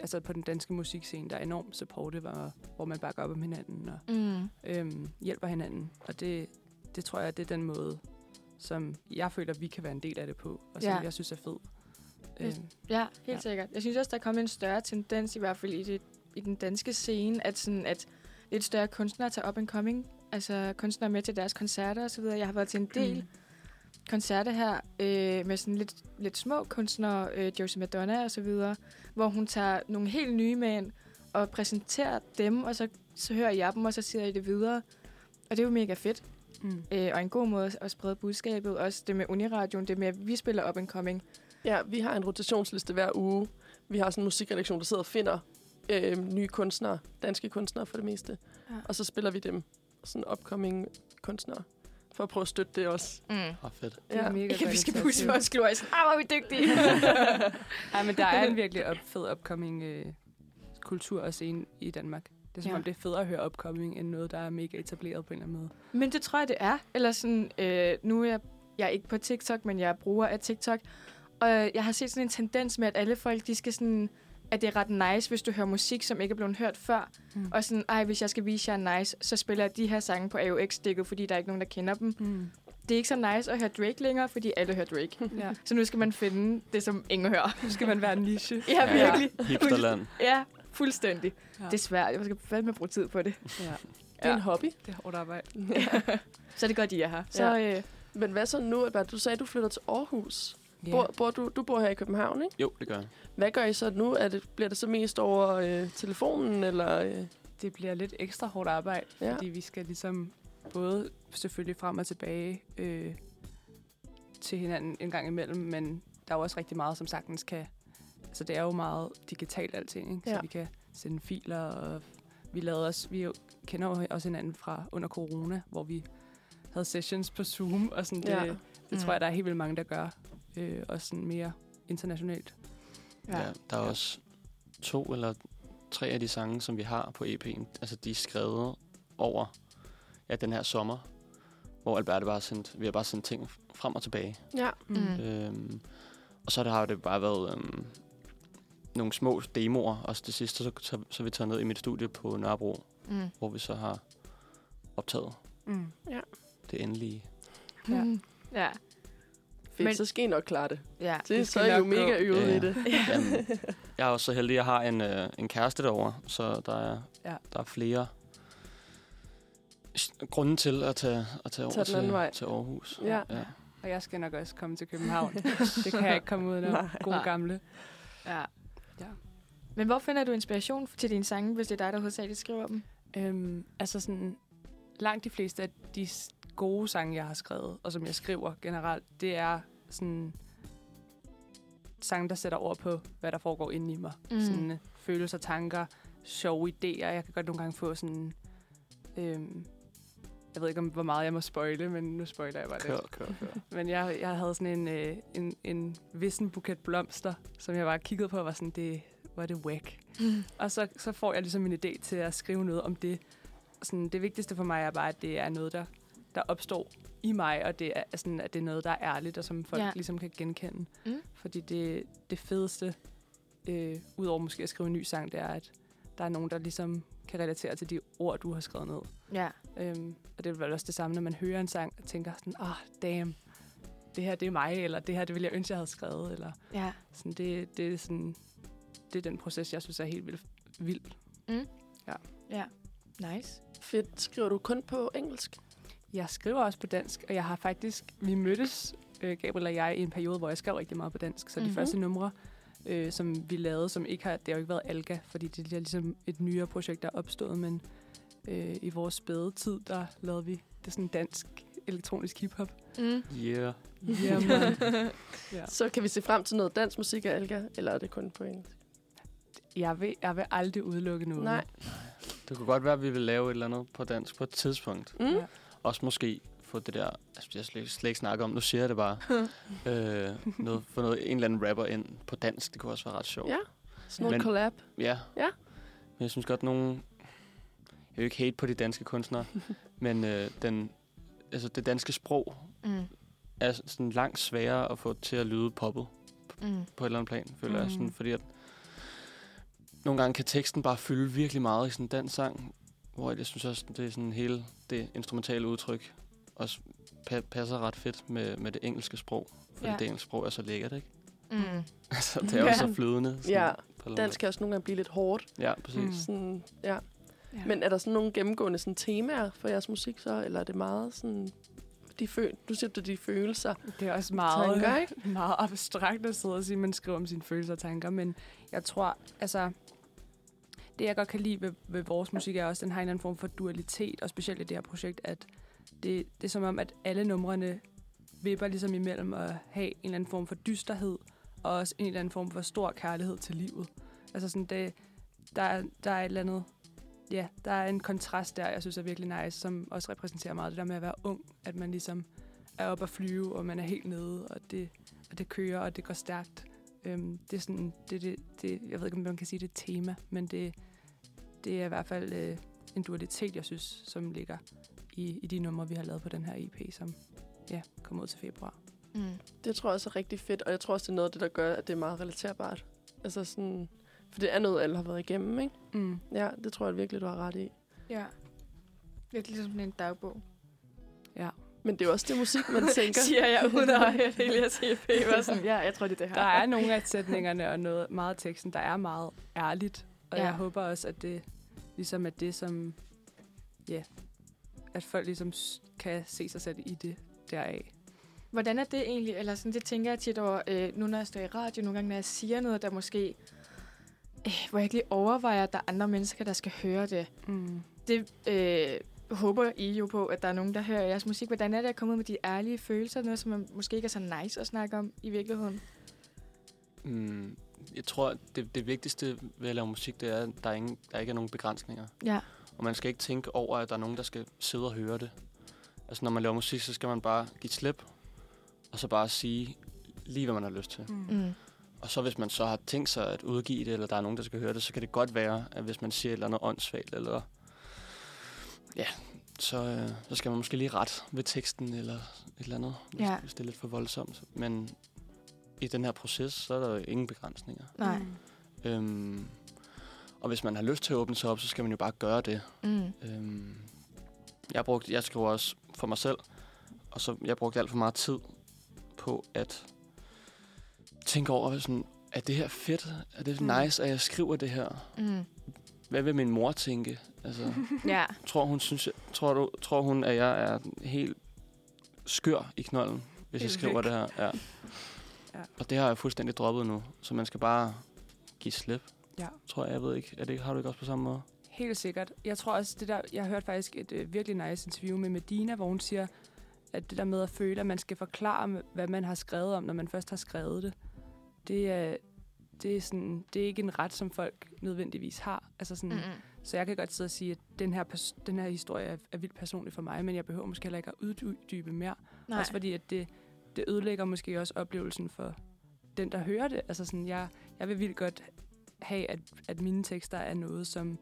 altså på den danske musikscene, der er enormt supportive, og, hvor man bakker op om hinanden og Mm. øhm, hjælper hinanden. Og det, det tror jeg, det er den måde, som jeg føler, vi kan være en del af det på, og som Ja. jeg synes er fed. Øhm, Ja, helt Ja. sikkert. Jeg synes også, der er kommet en større tendens, i hvert fald i, det, i den danske scene, at, sådan, at lidt større kunstnere tager up and coming. Altså kunstnere med til deres koncerter og så videre. Jeg har været til en del Mm. koncerter her øh, med sådan lidt, lidt små kunstnere, øh, Josie Madonna og så videre, hvor hun tager nogle helt nye med ind og præsenterer dem, og så, så hører jeg dem, og så siger jeg det videre. Og det er jo mega fedt, mm. øh, og en god måde at sprede budskabet. Også det med Uniradioen, det med, at vi spiller up and coming. Ja, vi har en rotationsliste hver uge. Vi har sådan en musikredaktion, der sidder og finder øh, nye kunstnere, danske kunstnere for det meste. Ja. Og så spiller vi dem, sådan upcoming kunstnere, for at prøve at støtte det også. Mm. Ah, fedt. Det er Ja. mega Ikke, vi skal pusse vores glor i sådan, ah, hvor er vi dygtige. Nej, men der er en virkelig op, fed upcoming øh, kultur og scene i Danmark. Det er som Ja. ja. om, det er federe at høre upcoming, end noget, der er mega etableret på en eller anden måde. Men det tror jeg, det er. Eller sådan, øh, nu er jeg, jeg er ikke på TikTok, men jeg er bruger af TikTok. Og jeg har set sådan en tendens med, at alle folk, de skal sådan, at det er ret nice, hvis du hører musik, som ikke er blevet hørt før. Mm. Og sådan, ej, hvis jeg skal vise jer nice, så spiller jeg de her sange på AUX-stikket, fordi der er ikke nogen, der kender dem. Mm. Det er ikke så nice at høre Drake længere, fordi alle hører Drake. Ja. så nu skal man finde det, som ingen hører. Nu skal man være en niche. Ja, Ja. virkelig. Hipsterland. Ja, fuldstændig. Ja. Det er svært. Jeg skal fandme bruge tid på det. Ja. Det er en hobby. Det er hårdt arbejde. Så er det godt, I er her. Så øh, Men hvad så nu, Albert? Du sagde, du flytter til Aarhus. Ja. Bor, bor du, du bor her i København, ikke? Jo, det gør jeg. Hvad gør I så nu? Er det, bliver det så mest over øh, telefonen, eller... Øh? det bliver lidt ekstra hårdt arbejde, Ja. fordi vi skal ligesom både selvfølgelig frem og tilbage øh, til hinanden en gang imellem, men der er jo også rigtig meget, som sagtens kan... Altså, det er jo meget digitalt alting, ikke? Ja. Så vi kan sende filer, og vi lavede også... Vi jo, kender jo også hinanden fra under corona, hvor vi havde sessions på Zoom, og sådan det, Ja. ja. det Mm. tror jeg, der er helt vildt mange, der gør. Øh, også sådan mere internationalt. Ja. ja der er også to eller tre af de sange, som vi har på EP'en. Altså, de er skrevet over ja, den her sommer, hvor Albert bare sendt, vi har bare sendt ting frem og tilbage. Ja. Mm. Øhm, og så har det bare været øhm, nogle små demoer. Og det sidste, så, så, så er vi taget ned i mit studie på Nørrebro, Mm. hvor vi så har optaget Mm. det endelige. Ja. Mm. Ja. Fedt, Men- så skal I nok klare det. Ja. Det, det så er I jo mega gå. øvet Ja, ja. i det. Jamen, jeg er også så heldig, at jeg har en, øh, en kæreste derovre, så der er, Ja. der er flere grunde til at tage, at tage over Tag den anden til, vej. til Aarhus. Ja. ja. Og jeg skal nok også komme til København. det kan jeg ikke komme ud af. Gode Nej. gamle. ja. Ja. Men hvor finder du inspiration til dine sange, hvis det er dig, der hovedsageligt skriver dem? Øhm, altså sådan, langt de fleste af de gode sange, jeg har skrevet, og som jeg skriver generelt, det er sådan sange, der sætter ord på, hvad der foregår inde i mig. Mm. Sådan øh, følelser, tanker, sjove idéer. Jeg kan godt nogle gange få sådan... Øhm, jeg ved ikke, om hvor meget jeg må spoile, men nu spoiler jeg bare Kør, lidt. kør, kør. Men jeg, jeg havde sådan en, øh, en, en vissen buket blomster, som jeg bare kiggede på og var sådan, det, er det whack. Mm. Og så, så får jeg ligesom en idé til at skrive noget om det. Sådan, det vigtigste for mig er bare, at det er noget, der, der opstår i mig, og det er, sådan, at det er noget, der er ærligt, og som folk Ja. ja. ligesom kan genkende. Mm. Fordi det, det fedeste, øh, udover måske at skrive en ny sang, det er, at der er nogen, der ligesom kan relatere til de ord, du har skrevet ned. Ja. Øhm, og det er vel også det samme, når man hører en sang og tænker sådan, ah, oh, damn, det her det er mig, eller det her det ville jeg ønske, jeg havde skrevet, eller Ja. sådan, det, det er sådan, det er den proces, jeg synes er helt vildt vild. Nice. Fedt. Skriver du kun på engelsk? Jeg skriver også på dansk, og jeg har faktisk... Vi mødtes, øh, Gabriel og jeg, i en periode, hvor jeg skrev rigtig meget på dansk. Så mm-hmm. Mhm. de første numre, øh, som vi lavede, som ikke har... Det har jo ikke været Alga, fordi det er ligesom et nyere projekt, der er opstået, men øh, i vores spæde tid, der lavede vi det sådan dansk elektronisk hiphop. Mm. Yeah. Ja, man. ja. Så kan vi se frem til noget dansk musik af Alga, eller er det kun på engelsk? Jeg, vil, jeg vil aldrig udelukke noget. Nej. Det kunne godt være, at vi vil lave et eller andet på dansk på et tidspunkt. Mm? Ja. Også måske få det der, altså jeg slet, slet ikke snakke om, nu siger jeg det bare, øh, noget, få noget, en eller anden rapper ind på dansk, det kunne også være ret sjovt. Ja, sådan noget collab. Ja. Ja. Men jeg synes godt, nogen... Jeg vil ikke hate på de danske kunstnere, men øh, den, altså det danske sprog Mm. er sådan langt sværere at få til at lyde poppet Mm. på et eller andet plan, føler mm. jeg. Sådan, fordi at nogle gange kan teksten bare fylde virkelig meget i sådan en dansk sang, hvor jeg synes også, det er sådan hele det instrumentale udtryk også pa- passer ret fedt med, med det engelske sprog. Fordi Ja. det engelske sprog er så lækkert, ikke? Mm. Altså, det er jo Ja. så flydende. Sådan, Ja, Dansk kan også nogle gange blive lidt hårdt. Ja, præcis. Mm. Sådan, ja. Ja. Men er der sådan nogle gennemgående sådan, temaer for jeres musik så? Eller er det meget sådan... De føl du siger, det er de følelser. Det er også meget, Tanker, ikke? meget abstrakt at sidde og sige, at man skriver om sine følelser og tanker, men jeg tror, altså, det jeg godt kan lide ved, ved vores musik er også, at den har en eller anden form for dualitet, og specielt i det her projekt, at det, det er som om, at alle numrene vipper ligesom imellem at have en eller anden form for dysterhed, og også en eller anden form for stor kærlighed til livet. Altså sådan, det, der, er- der er et eller andet, ja, der er en kontrast der, jeg synes er virkelig nice, som også repræsenterer meget det der med at være ung, at man ligesom er oppe at flyve, og man er helt nede, og det, og det kører, og det går stærkt. Øhm, det er sådan, det, det, det, jeg ved ikke, om man kan sige, det er tema, men det, det er i hvert fald øh, en dualitet, jeg synes, som ligger i, i de numre, vi har lavet på den her EP, som ja, kommer ud til februar. Mm. Det tror jeg også er rigtig fedt, og jeg tror også, det er noget af det, der gør, at det er meget relaterbart. Altså sådan... For det er noget, alle har været igennem, ikke? Mm. Ja, det tror jeg virkelig, du har ret i. Ja. Lidt ligesom sådan en dagbog. Ja. Men det er jo også det musik, man tænker. Siger jeg uden at høre Elias EP. Var sådan, ja, jeg tror, det er det her. Der er nogle af sætningerne og noget meget af teksten, der er meget ærligt. Og ja. jeg håber også, at det ligesom er det, som... Ja, at folk ligesom kan se sig selv i det deraf. Hvordan er det egentlig? Eller sådan, det tænker jeg tit over, øh, nu når jeg står i radio, nogle gange, når jeg siger noget, der måske... Øh, hvor jeg ikke lige overvejer, at der er andre mennesker, der skal høre det. Mm. Det øh, håber I jo på, at der er nogen, der hører jeres musik. Hvordan er det at komme ud med de ærlige følelser? Noget, som man måske ikke er så nice at snakke om i virkeligheden. Mm, jeg tror, det, det vigtigste ved at lave musik, det er, at der, er ingen, der ikke er nogen begrænsninger. Ja. Og man skal ikke tænke over, at der er nogen, der skal sidde og høre det. Altså, når man laver musik, så skal man bare give slip, og så bare sige lige, hvad man har lyst til. Mm. Mm. Og så hvis man så har tænkt sig at udgive det, eller der er nogen, der skal høre det, så kan det godt være, at hvis man siger et eller andet åndssvagt, eller ja, så, øh, så skal man måske lige ret ved teksten, eller et eller andet, hvis, Ja. hvis det er lidt for voldsomt. Men i den her proces, så er der jo ingen begrænsninger. Nej. Øhm, og hvis man har lyst til at åbne sig op, så skal man jo bare gøre det. Mm. Øhm, jeg, brugte, jeg skriver også for mig selv, og så jeg brugte alt for meget tid på at tænke over, sådan, er det her fedt? Er det Mm. nice, at jeg skriver det her? Mm. Hvad vil min mor tænke? Altså, Ja. tror, hun synes, tror, du, tror hun, at jeg er helt skør i knolden, hvis jeg Helt skriver væk. det her? Ja. Ja. Og det har jeg fuldstændig droppet nu, så man skal bare give slip. Ja. Tror jeg, jeg ved ikke. Er det, har du ikke også på samme måde? Helt sikkert. Jeg tror også, det der, jeg har hørt faktisk et øh, virkelig nice interview med Medina, hvor hun siger, at det der med at føle, at man skal forklare, hvad man har skrevet om, når man først har skrevet det, det er, det er, sådan, det er ikke en ret, som folk nødvendigvis har. Altså sådan, Mm. Så jeg kan godt sidde og sige, at den her, pers- den her historie er, er vildt personlig for mig, men jeg behøver måske heller ikke at uddybe mere. Nej. Også fordi, at det, det ødelægger måske også oplevelsen for den, der hører det. Altså sådan, jeg, jeg vil vildt godt have, at, at mine tekster er noget, som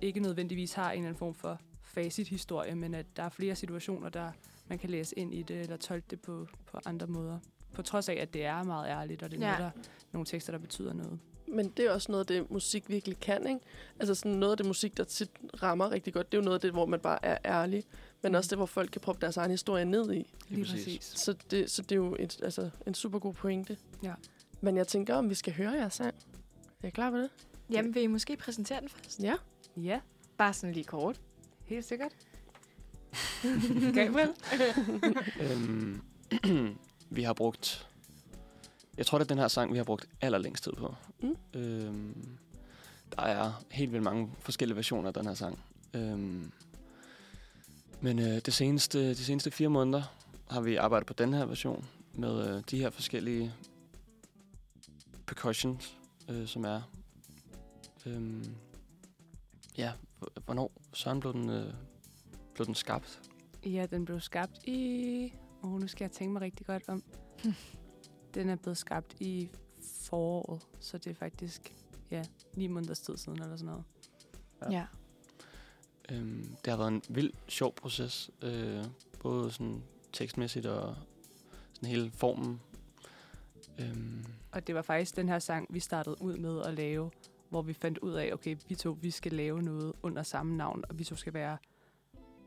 ikke nødvendigvis har en eller anden form for facit-historie, men at der er flere situationer, der man kan læse ind i det, eller tolke det på, på andre måder. På trods af, at det er meget ærligt, og det er Ja. noget, der, nogle tekster, der betyder noget. Men det er også noget af det, musik virkelig kan, ikke? Altså sådan noget af det musik, der tit rammer rigtig godt, det er jo noget af det, hvor man bare er ærlig, men Mm. også det, hvor folk kan proppe deres egen historie ned i. Lige præcis. Så det, så det er jo et, altså, en super god pointe. Ja. Men jeg tænker, om vi skal høre jeres sang. Er I klar på det? Jamen, vil I måske præsentere den først? Ja. Ja, Bare sådan lige kort. helt sikkert. Gabriel? øhm, vi har brugt... Jeg tror, det er den her sang, vi har brugt allerlængst tid på. Mm. Øhm, der er helt vildt mange forskellige versioner af den her sang. Øhm, men øh, det seneste, de seneste fire måneder har vi arbejdet på den her version med øh, de her forskellige percussions, øh, som er... Øhm, ja, hvornår Søren blev den, øh, blev den skabt? Ja, den blev skabt i... Oh, nu skal jeg tænke mig rigtig godt om. Den er blevet skabt i foråret, så det er faktisk ja, ni måneders tid siden eller sådan noget. Ja. Øhm, det har været en vild, sjov proces. Øh, både sådan tekstmæssigt og sådan hele formen. Øhm, Og det var faktisk den her sang, vi startede ud med at lave, hvor vi fandt ud af, okay, vi to vi skal lave noget under samme navn, og vi to skal være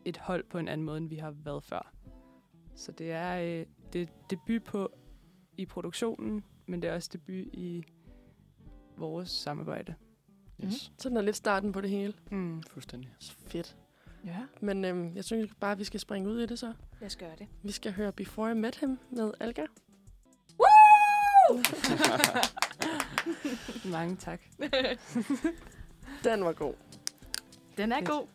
et hold på en anden måde, end vi har været før. Så det er øh, det er debut på i produktionen, men det er også debut i vores samarbejde. yes, Så den er lidt starten på det hele. Mm. fuldstændig. Fedt. Ja. Men øhm, jeg synes bare, at vi skal springe ud i det så. Lad os gøre det. Vi skal høre Before I Met Him med Alga. Mange tak. Den var god. Den er Fedt. god.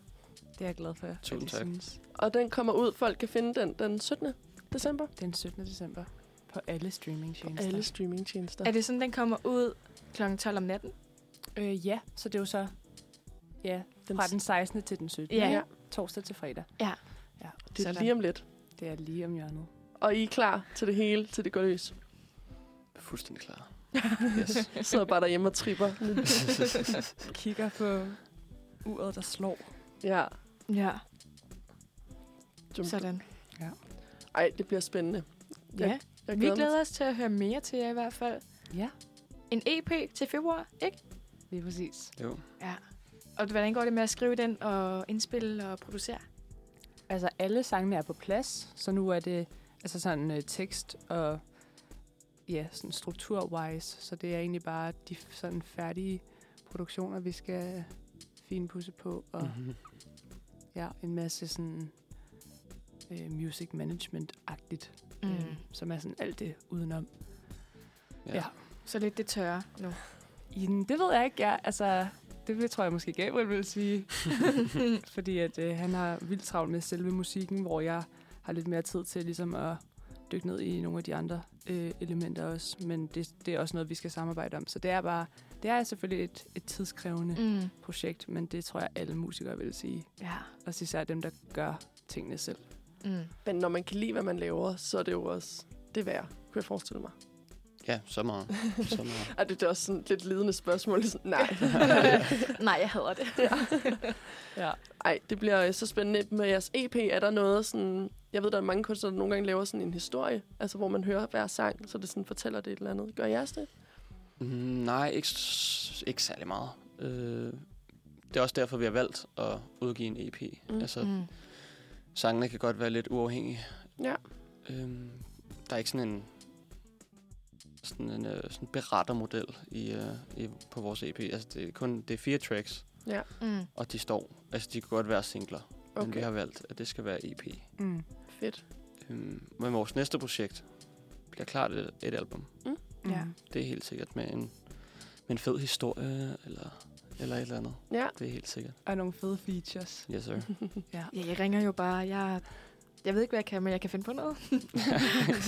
Det er jeg glad for. Tusind tak. Synes. Og den kommer ud. Folk kan finde den den 17. december. Den 17. december på alle streamingtjenester. Alle streamingtjenester. Er det sådan, den kommer ud kl. 12 om natten? Øh, ja, så det er jo så ja, Den fra den 16. til den 17. Ja. Ja. Torsdag til fredag. Det er Sådan. lige om lidt. Det er lige om hjørnet. Og I er klar til det hele, til det går løs. Fuldstændig klar. Yes. Jeg sidder bare derhjemme og tripper. Kigger på uret, der slår. ja. Ja. Dum- Sådan. Ej, det bliver spændende. Ja. Jeg Vi mig. glæder os til at høre mere til jer i hvert fald. Ja, En EP til februar, ikke? lige præcis. Jo. Ja. Og hvordan går det med at skrive den og indspille og producere? Altså, alle sangene er på plads, så nu er det altså sådan uh, tekst og ja, sådan struktur-wise. Så det er egentlig bare de sådan færdige produktioner, vi skal finpudse på. Og Mm-hmm. ja, en masse sådan uh, music management-agtigt, Mm. øh, som er sådan alt det udenom. Ja. Ja. Så lidt det tørre nu. Jamen, det ved jeg ikke. Jeg, altså, det vil, tror jeg måske Gabriel vil sige. Fordi at øh, han har vildt travlt med selve musikken, hvor jeg har lidt mere tid til ligesom at dykke ned i nogle af de andre øh, elementer også. Men det, det er også noget, vi skal samarbejde om. Så det er bare, det er selvfølgelig et, et tidskrævende mm. Mm. projekt, men det tror jeg alle musikere vil sige. Ja. Også især dem, der gør tingene selv. Mm. Men når man kan lide, hvad man laver, så er det jo også det værd, kunne jeg forestille mig. ja, så meget. Så meget. Er det er også sådan lidt lidende spørgsmål? Sådan, Nej. Nej, jeg hader det. Ja. Ej, det bliver øh, så spændende. Med jeres EP er der noget sådan... Jeg ved, der er mange kunstnere, der nogle gange laver sådan en historie, altså hvor man hører hver sang, så det sådan fortæller det et eller andet. Gør jeres det? Mm, nej, ikke, ikke særlig meget. Øh, det er også derfor, vi har valgt at udgive en EP. Mm. Altså, Mm. Sangene kan godt være lidt uafhængige. Ja. Øhm, der er ikke sådan en sådan en øh, sådan berettermodel i, øh, i, på vores EP. Altså, det er kun det er fire tracks, Ja, Mm. og de står. Altså, de kan godt være singler, okay. men vi har valgt, at det skal være EP. Mm. Fedt. Øhm, men vores næste projekt bliver klart et, et album. Ja. Mm. Det er helt sikkert med en, med en fed historie, eller, eller et eller andet. Ja. Det er helt sikkert. Og nogle fede features. Yes, sir. Ja. Ja, jeg ringer jo bare. Jeg, jeg ved ikke, hvad jeg kan, men jeg kan finde på noget.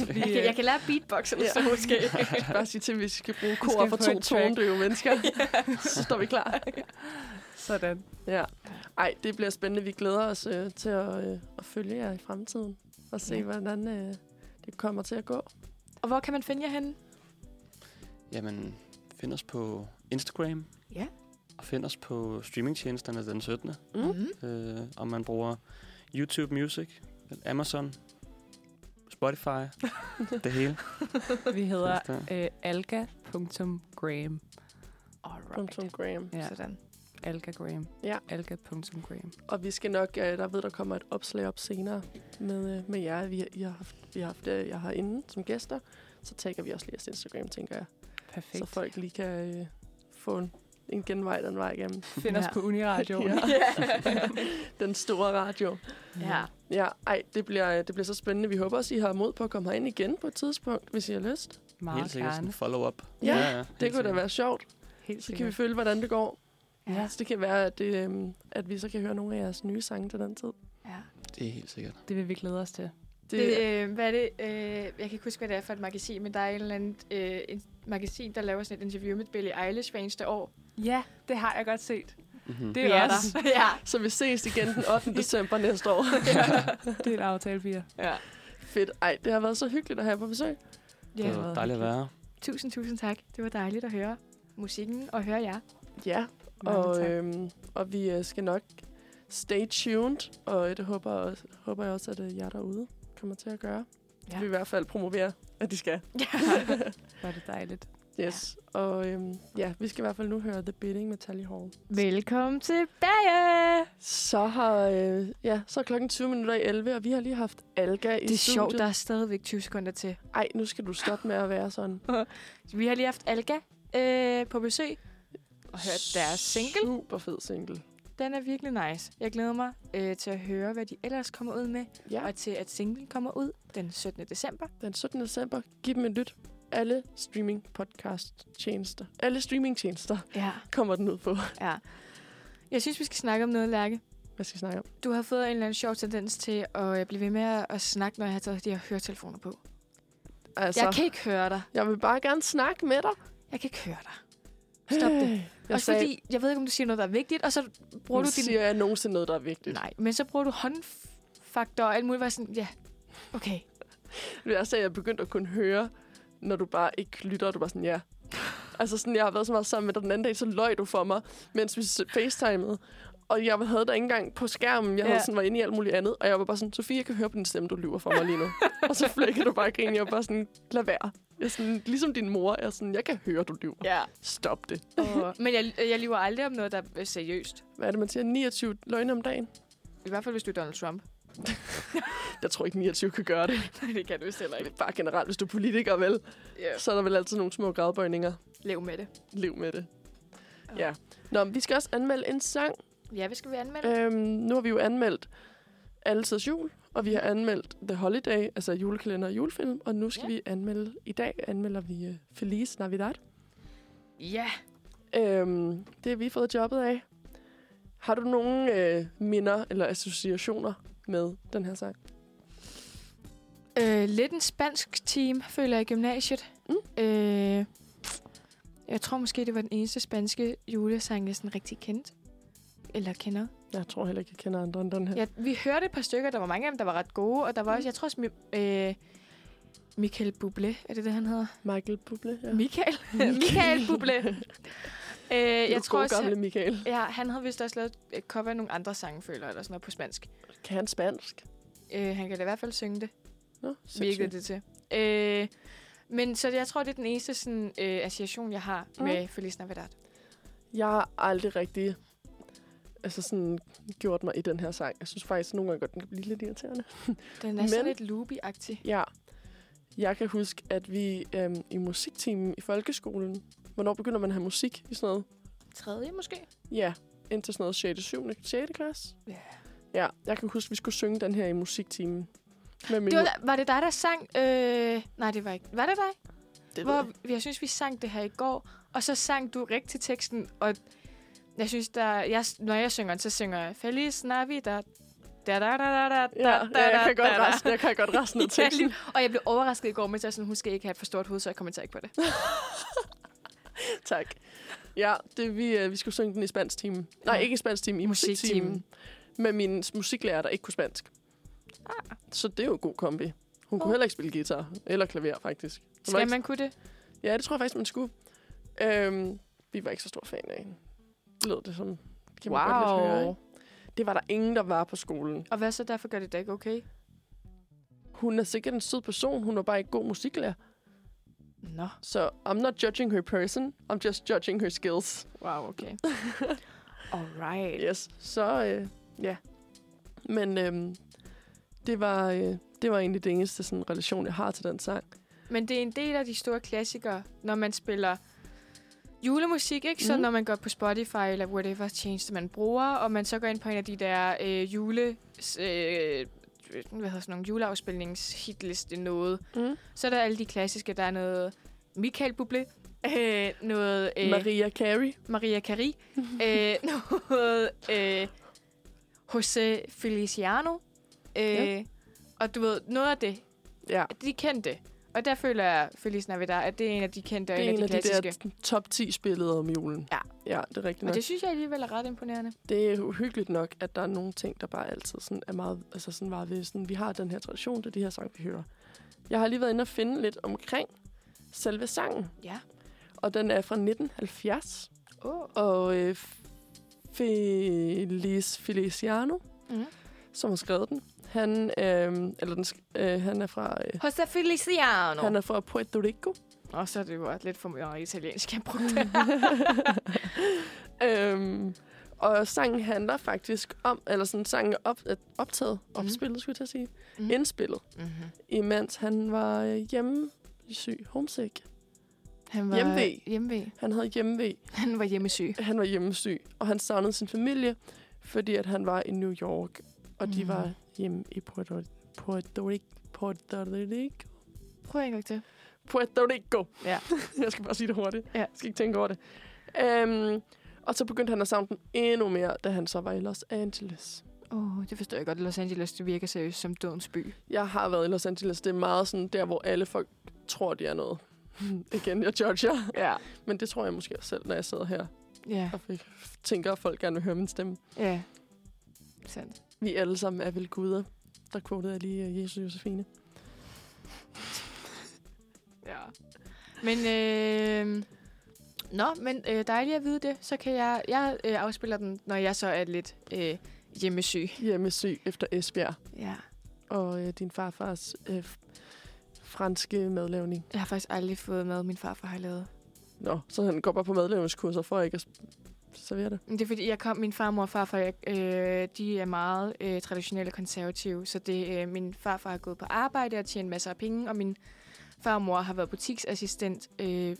Jeg kan, jeg kan lære beatbox eller Ja. så måske. Bare sige til, at vi skal bruge kor for to tondøve mennesker. så står vi klar. Sådan. Ja. Ej, det bliver spændende. Vi glæder os øh, til at, øh, at følge jer i fremtiden. Og se, Ja. hvordan øh, det kommer til at gå. Og hvor kan man finde jer henne? Jamen, find os på Instagram. Ja. Og find os på streamingtjenesterne den 17. Mm. Mm. Øh, om man bruger YouTube Music, Amazon, Spotify, det hele. Vi hedder øh, alga.gram. Punktum Graham. Ja, Sådan. algagram. Ja. Alga.gram. Og vi skal nok, øh, der ved, der kommer et opslag op senere med, øh, med jer. Vi, I har haft, vi har haft øh, jer herinde som gæster. Så tagger vi også lige jeres Instagram, tænker jeg. Perfekt. Så folk lige kan øh, få en, en genvej den vej igennem. Find os Ja. på Uniradio. Ja. den store radio. ja. Ja, ej, det bliver, det bliver så spændende. Vi håber også, I har mod på at komme herind igen på et tidspunkt, hvis I har lyst. Meget Helt sikkert sådan follow-up. Ja, helt Det kunne da sikkert. være sjovt. Helt Så kan vi sikkert. følge, hvordan det går. Ja. Så det kan være, at, det, øhm, at vi så kan høre nogle af jeres nye sange til den tid. ja. Det er helt sikkert. Det vil vi glæde os til. Det, Det, øh, hvad er det? Øh, jeg kan ikke huske, hvad det er for et magasin, men der er en eller anden øh, en magasin, der laver sådan et interview med Billie Eilish hver eneste år. Ja, det har jeg godt set. Mm-hmm. Det er også. der. ja. Så vi ses igen den 8. december næste år. Det er et aftale, Pia. ja. Fedt. Ej, det har været så hyggeligt at have på besøg. Det ja. var dejligt at være. Tusind, tusind tak. Det var dejligt at høre musikken og høre jer. Ja, og, øhm, og vi øh, skal nok stay tuned, og det håber, også, håber jeg også, at øh, jer derude kommer til at gøre. Ja. Ja. Vi vil i hvert fald promovere, at de skal. Var det dejligt. Yes. Ja. Og øhm, ja, vi skal i hvert fald nu høre The Bidding med Tally Hall. Velkommen tilbage! Så har øh, ja, så er klokken 20 minutter i 11, og vi har lige haft Alga i Det er studiet. sjovt, der er stadigvæk 20 sekunder til. Ej, nu skal du stoppe med at være sådan. Vi har lige haft Alga øh, på besøg og hørt deres single. Super fed single. Den er virkelig nice. Jeg glæder mig øh, til at høre, hvad de ellers kommer ud med. Ja, Og til at singlen kommer ud den 17. december. den 17. december. Giv dem et lyt. Alle streaming podcast tjenester. Alle streaming tjenester Ja. kommer den ud på. ja. Jeg synes, vi skal snakke om noget, Lærke. Hvad skal vi snakke om? Du har fået en eller anden sjov tendens til at øh, blive ved med at, at snakke, når jeg har taget de her høretelefoner på. Altså, Jeg kan ikke høre dig. jeg vil bare gerne snakke med dig. Jeg kan ikke høre dig. Stop det. Jeg Også sagde, fordi, jeg ved ikke, om du siger noget, der er vigtigt, og så bruger du din... siger jeg nogensinde noget, der er vigtigt. Nej, men så bruger du håndfaktor og alt muligt. Sådan, ja, okay. Jeg sagde, at jeg begyndte at kunne høre, når du bare ikke lytter, og du bare sådan, ja. Altså sådan, jeg har været så meget sammen med dig den anden dag, så løj du for mig, mens vi facetimede. Og jeg havde dig ikke engang på skærmen. Jeg havde Ja. sådan, var inde i alt muligt andet. Og jeg var bare sådan, Sofie, jeg kan høre på din stemme, du lyver for mig lige nu. og så flækkede du bare grin. Jeg var bare sådan, lad være. Jeg er sådan, ligesom din mor. Er sådan, jeg kan høre, du lyver. Ja. Stop det. Og, men jeg, jeg lyver aldrig om noget, der er seriøst. Hvad er det, man siger? 29 løgne om dagen? I hvert fald, hvis du er Donald Trump. Jeg tror ikke, 29 kan gøre det. Nej, det kan du heller ikke. Bare generelt, hvis du er politiker, vel? Ja. Så er der vel altid nogle små gradbøjninger. Lev med det. Lev med det. Ja. Nå, men vi skal også anmelde en sang. Ja, hvad skal vi anmelde? Øhm, nu har vi jo anmeldt Altidens Jul, og vi har anmeldt The Holiday, altså julekalender og julefilm, og nu skal Ja. vi anmelde, i dag anmelder vi uh, Feliz Navidad. Ja. Øhm, det har vi fået jobbet af. Har du nogle øh, minder eller associationer med den her sang? Øh, lidt en spansk team, føler jeg i gymnasiet. Mm. Øh, jeg tror måske, det var den eneste spanske julesang, jeg sådan rigtig kendte. Eller kender. Jeg tror heller ikke, jeg kender andre end den her. Ja, vi hørte et par stykker, der var mange af dem, der var ret gode. Og der var også, jeg tror også, øh, Michael Bublé, er det det, han hedder? Michael Bublé, ja. Michael? Michael Bublé. øh, jeg tror også, gamle Michael. ja, han havde vist også lavet et cover af nogle andre sange, føler jeg, eller sådan noget på spansk. Kan han spansk? Øh, han kan da i hvert fald synge det. Nå, virkede det til. Øh, men så jeg tror, det er den eneste sådan, øh, association, jeg har Mm. mm. med Feliz Navidad. Jeg har aldrig rigtig altså sådan, gjort mig i den her sang. Jeg synes faktisk nogle gange godt, den kan blive lidt irriterende. Den er sådan Men- lidt loopy-agtig. Ja. Jeg kan huske, at vi øhm, i musikteamen i folkeskolen... Hvornår begynder man at have musik i sådan noget? Tredje måske? Ja, indtil sådan noget 6. 7. 6. klasse. Ja. Ja, jeg kan huske, at vi skulle synge den her i musikteamen. Med min Det var, var det dig, der sang? Øh, nej, det var ikke. Var det dig? det Hvor jeg. jeg synes, vi sang det her i går, og så sang du rigtig teksten, og jeg synes, der, jeg, når jeg synger så synger jeg Feliz Navidad. Da, da, da, da, da, Ja, da, ja, jeg kan da, godt da, da. resten, jeg kan godt resten af teksten. og jeg blev overrasket i går, men jeg sådan, hun skal ikke have et for stort hoved, så jeg kommenterer ikke på det. tak. Ja, det, vi, øh, vi skulle synge den i spansk time. Nej, ikke i spansk time, i. Musiktimen. Med min musiklærer, der ikke kunne spansk. Ah. Så det er jo en god kombi. Hun kunne Oh. heller ikke spille guitar. Eller klaver, faktisk. Hun Skal ikke- man kunne det? Ja, det tror jeg faktisk, man skulle. Øhm, vi var ikke så stor fan af hende. Lød det som... Kan man godt lidt høre, ikke? Det var der ingen, der var på skolen. Og hvad så derfor gør det da ikke okay? Hun er sikkert en sød person. Hun var bare ikke god musiklærer. Nå. Så I'm not judging her person. I'm just judging her skills. Wow, okay. Alright. Yes. Så, øh, ja. Men øhm, det, var, øh, det var egentlig det eneste sådan, relation, jeg har til den sang. Men det er en del af de store klassikere, når man spiller julemusik, ikke? Så Mhm. når man går på Spotify eller whatever tjeneste, man bruger, og man så går ind på en af de der øh, jule... Øh, hvad hedder sådan nogle juleafspilningshitliste noget, Mm. så er der alle de klassiske. Der er noget Michael Bublé, øh, noget øh, Maria Carey. Maria Carey, øh, noget øh, José Feliciano, øh, Ja. og du ved, noget af det, Ja. de kendte. Og der føler jeg, Feliz Navidad, at det er en af de kendte og Det er en en af de af de klassiske. der top 10 spillede om julen. Ja. Ja, det er rigtigt Og nok. det synes jeg alligevel er ret imponerende. Det er uhyggeligt nok, at der er nogle ting, der bare altid sådan er meget, altså sådan var ved, sådan, vi har den her tradition, det er de her sang, vi hører. Jeg har lige været inde og finde lidt omkring selve sangen, Ja. og den er fra 1970, Oh. og øh, Feliz Feliciano, Mm. som har skrevet den, han, øh, eller den, øh, han er fra, øh, José Feliciano. han er fra Puerto Rico. Og så er det jo også lidt for meget italiensk, jeg brugte. øhm, og sangen handler faktisk om, eller sådan sangen er op, optaget, Mhm. opspillet, skulle jeg sige, Mhm. indspillet, mm-hmm. imens han var øh, hjemme syg, homesick. Han var Hjemve. Hjemve. Han havde hjemmevæg. Han var hjemmesyg. Han var hjemmesyg, og han savnede sin familie, fordi at han var i New York, og de Mhm. var hjemme i Puerto, Puerto, Puerto Rico. Prøv en gang til. Puerto Rico. Ja. jeg skal bare sige det hurtigt. Ja. Jeg skal ikke tænke over det. Øhm, og så begyndte han at savne den endnu mere, da han så var i Los Angeles. Åh, oh, det forstår jeg godt. Los Angeles, det virker seriøst som dødens by. Jeg har været i Los Angeles. Det er meget sådan der, hvor alle folk tror, de er noget. Igen, jeg judger. Ja. Men det tror jeg måske også selv, når jeg sidder her Ja. og f- tænker, at folk gerne vil høre min stemme. Ja. Sandt. Vi alle sammen er vel guder. Der quotede jeg lige uh, Jesus Josefine. Ja. Men, øh, nå, men øh, dejligt at vide det. Så kan jeg, jeg øh, afspiller den, når jeg så er lidt øh, hjemmesyg. Hjemmesyg efter Esbjerg. Ja. Og øh, din farfars øh, franske madlavning. Jeg har faktisk aldrig fået mad, min farfar har lavet. Nå, så han går bare på madlavningskurser for ikke at s- servere det. Det er fordi, jeg kom, min farmor og farfar, jeg, øh, de er meget øh, traditionelle og konservative. Så det, øh, min farfar har gået på arbejde og tjent masser af penge, og min farmor har været butiksassistent øh,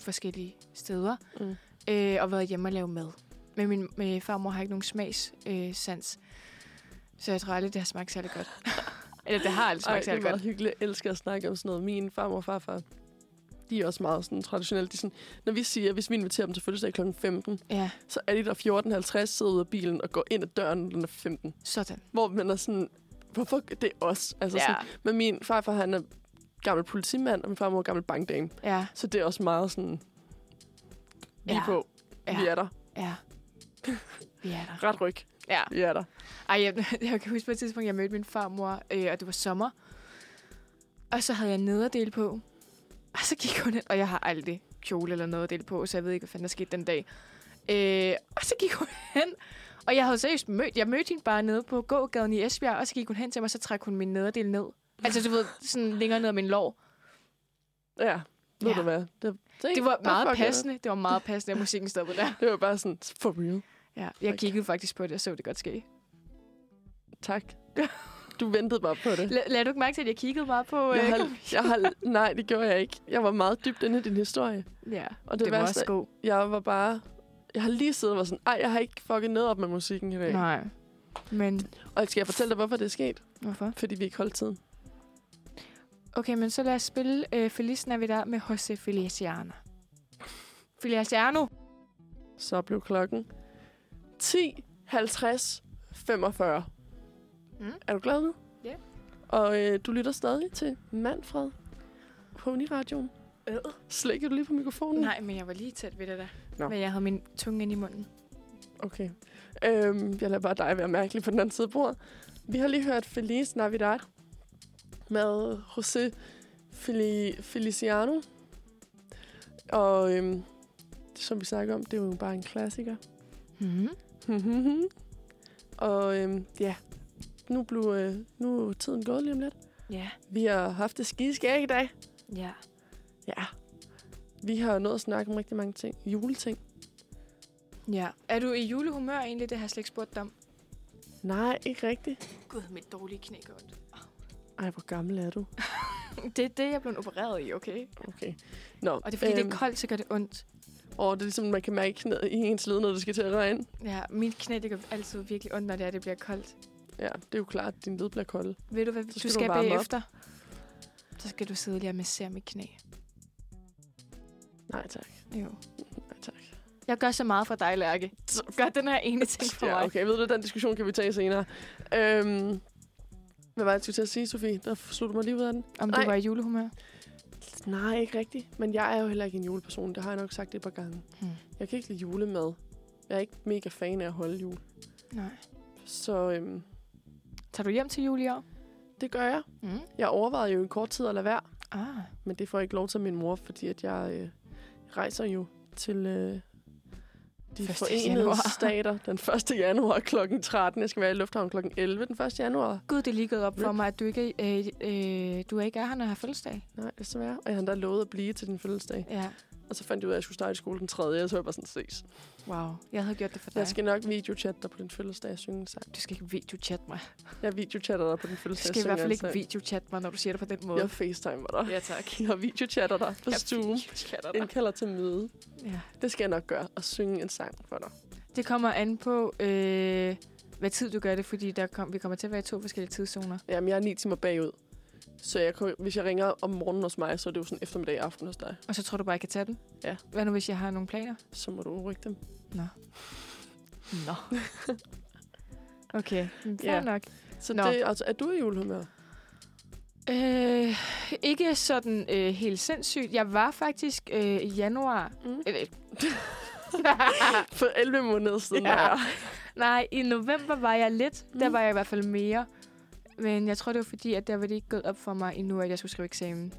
forskellige steder. Mm. øh, og været hjemme og lave mad. Men min med farmor har ikke nogen smags øh, sans. Så jeg tror aldrig, det har smagt særlig godt. Eller det har aldrig smagt det er særlig meget godt. hyggeligt. Jeg elsker at snakke om sådan noget. Min farmor og farfar, de er også meget sådan traditionelle. De sådan, når vi siger, hvis vi inviterer dem til fødselsdag kl. 15, Ja, så er de der 14.50, sidder ude af bilen og går ind ad døren, er 15. sådan. Hvor man er sådan, hvorfor det er os? Altså Ja, sådan, men min farfar, han er gammel politimand, og min farmor er gammel bankdame. ja, Så det er også meget sådan, lige Ja. på, ja, vi er der. ja. Vi er der. Ret ryg, Ja. vi er der. Ej, jeg, jeg kan huske på et tidspunkt, jeg mødte min farmor, øh, og det var sommer. Og så havde jeg nederdel på. Og så gik hun hen, og jeg har aldrig kjole eller nederdel på, så jeg ved ikke, hvad fanden der skete den dag. Øh, og så gik hun hen, og jeg havde seriøst mødt, jeg mødte hende bare nede på gågaden i Esbjerg, og så gik hun hen til mig, og så trak hun min nederdel ned. Altså, du ved, sådan længere ned af min lår. Ja, ved Ja. du hvad? Det, Det var meget er det? passende. Det var meget passende, at musikken stoppede der. Det var bare sådan, for real. Ja, jeg kiggede faktisk på det, og så det godt ske. Tak. Du ventede bare på det. La- lad du ikke mærke til, at jeg kiggede meget på... Jeg øh, har, jeg har, nej, det gjorde jeg ikke. Jeg var meget dybt inde i din historie. Ja, Og det, det, var værste, også god. jeg var bare... Jeg har lige siddet og var sådan, ej, jeg har ikke fucket ned op med musikken i dag. Nej. Men Og skal jeg fortælle dig, hvorfor det er sket? hvorfor? Fordi vi ikke holdt tiden. Okay, men så lad os spille øh, Feliz Navidad med José Feliciano. Feliciano. Så blev klokken 10, 50, 45. Mm. Er du glad nu? Ja. Og øh, du lytter stadig til Manfred på Uniradioen. Øh. Slækker du lige på mikrofonen? Nej, men jeg var lige tæt ved det der. Nå. Men jeg havde min tunge ind i munden. Okay. Øhm, jeg lader bare dig være mærkelig på den anden side af bordet. Vi har lige hørt Feliz Navidad med José Feli- Feliciano. Og øhm, som vi snakker om, det er jo bare en klassiker. Mm-hmm. og øhm, ja, nu, blev, øh, nu er tiden gået lige om lidt. Ja. Vi har haft det skideskæg i dag. Ja. Ja. Vi har nået at snakke om rigtig mange ting. Juleting. Ja. Er du i julehumør egentlig? Det har jeg slet ikke spurgt dig om. Nej, ikke rigtigt. Gud, mit dårlige knæ gør ondt. Ej, hvor gammel er du? Det er det, jeg er blevet opereret i, okay? Okay. Nå, Og det er fordi, øhm. det øhm, er koldt, så gør det ondt. Og det er ligesom, man kan mærke knæet i ens led, når det skal til at regne. Ja, mit knæ, det gør altid virkelig ondt, når det, er, det bliver koldt. Ja, det er jo klart, at din led bliver kold. Ved du, hvad Så du skal skal, du varme op. bagefter? Så skal du sidde lige og massere mit knæ. Nej, tak. Jo. Nej, tak. Jeg gør så meget for dig, Lærke. Gør den her ene ting for ja, mig. okay. Ved du, den diskussion kan vi tage senere. Øhm, hvad var det, jeg skulle til at sige, Sofie? Der slutter mig lige ud af den. Om du Nej. var i julehumør? Nej, ikke rigtigt. Men jeg er jo heller ikke en juleperson. Det har jeg nok sagt et par gange. Hmm. Jeg kan ikke lide julemad. Jeg er ikke mega fan af at holde jul. Nej. Så øhm, Tager du hjem til jul i år? det gør jeg. Mm. Jeg overvejede jo en kort tid at lade være. Ah. Men det får jeg ikke lov til min mor, fordi at jeg øh, rejser jo til øh, de 1. forenede januar. stater den 1. januar kl. 13. Jeg skal være i lufthavnen kl. 11 den 1. januar. Gud, det er lige gået op for mig, at du ikke, øh, øh, du ikke er her, når jeg har fødselsdag. Nej, desværre. Og jeg har endda lovet at blive til din fødselsdag. Ja. Og så fandt jeg ud af, at jeg skulle starte i skole den 3. Og så var jeg bare sådan, ses. Wow. Jeg havde gjort det for dig. Jeg skal nok videochatte dig på din fødselsdag og synge en sang. Du skal ikke videochatte mig. Jeg videochatter dig på din Du fødselsdag skal i hvert fald ikke videochatte mig, når du siger det på den måde. Jeg facetimer dig. Ja, tak. Jeg videochatter dig på Jeg Zoom. dig. Indkalder til møde. Ja. Det skal jeg nok gøre. Og synge en sang for dig. Det kommer an på, øh, hvad tid du gør det, fordi der kom, vi kommer til at være i to forskellige tidszoner. Jamen, jeg er ni timer bagud. Så jeg, hvis jeg ringer om morgenen hos mig, så er det jo sådan eftermiddag aften hos dig. Og så tror du bare, jeg kan tage den? Ja. Hvad nu, hvis jeg har nogle planer? Så må du rykke dem. Nå. okay, men fair Ja. nok. Så Nå. det, altså, er du i julehumør? Øh, ikke sådan øh, helt sindssygt. Jeg var faktisk øh, i januar... Mm. Eller, For 11 måneder siden Ja. nej, i november var jeg lidt. Mm. Der var jeg i hvert fald mere. Men jeg tror, det var fordi, at der var det ikke gået op for mig endnu, at jeg skulle skrive eksamen.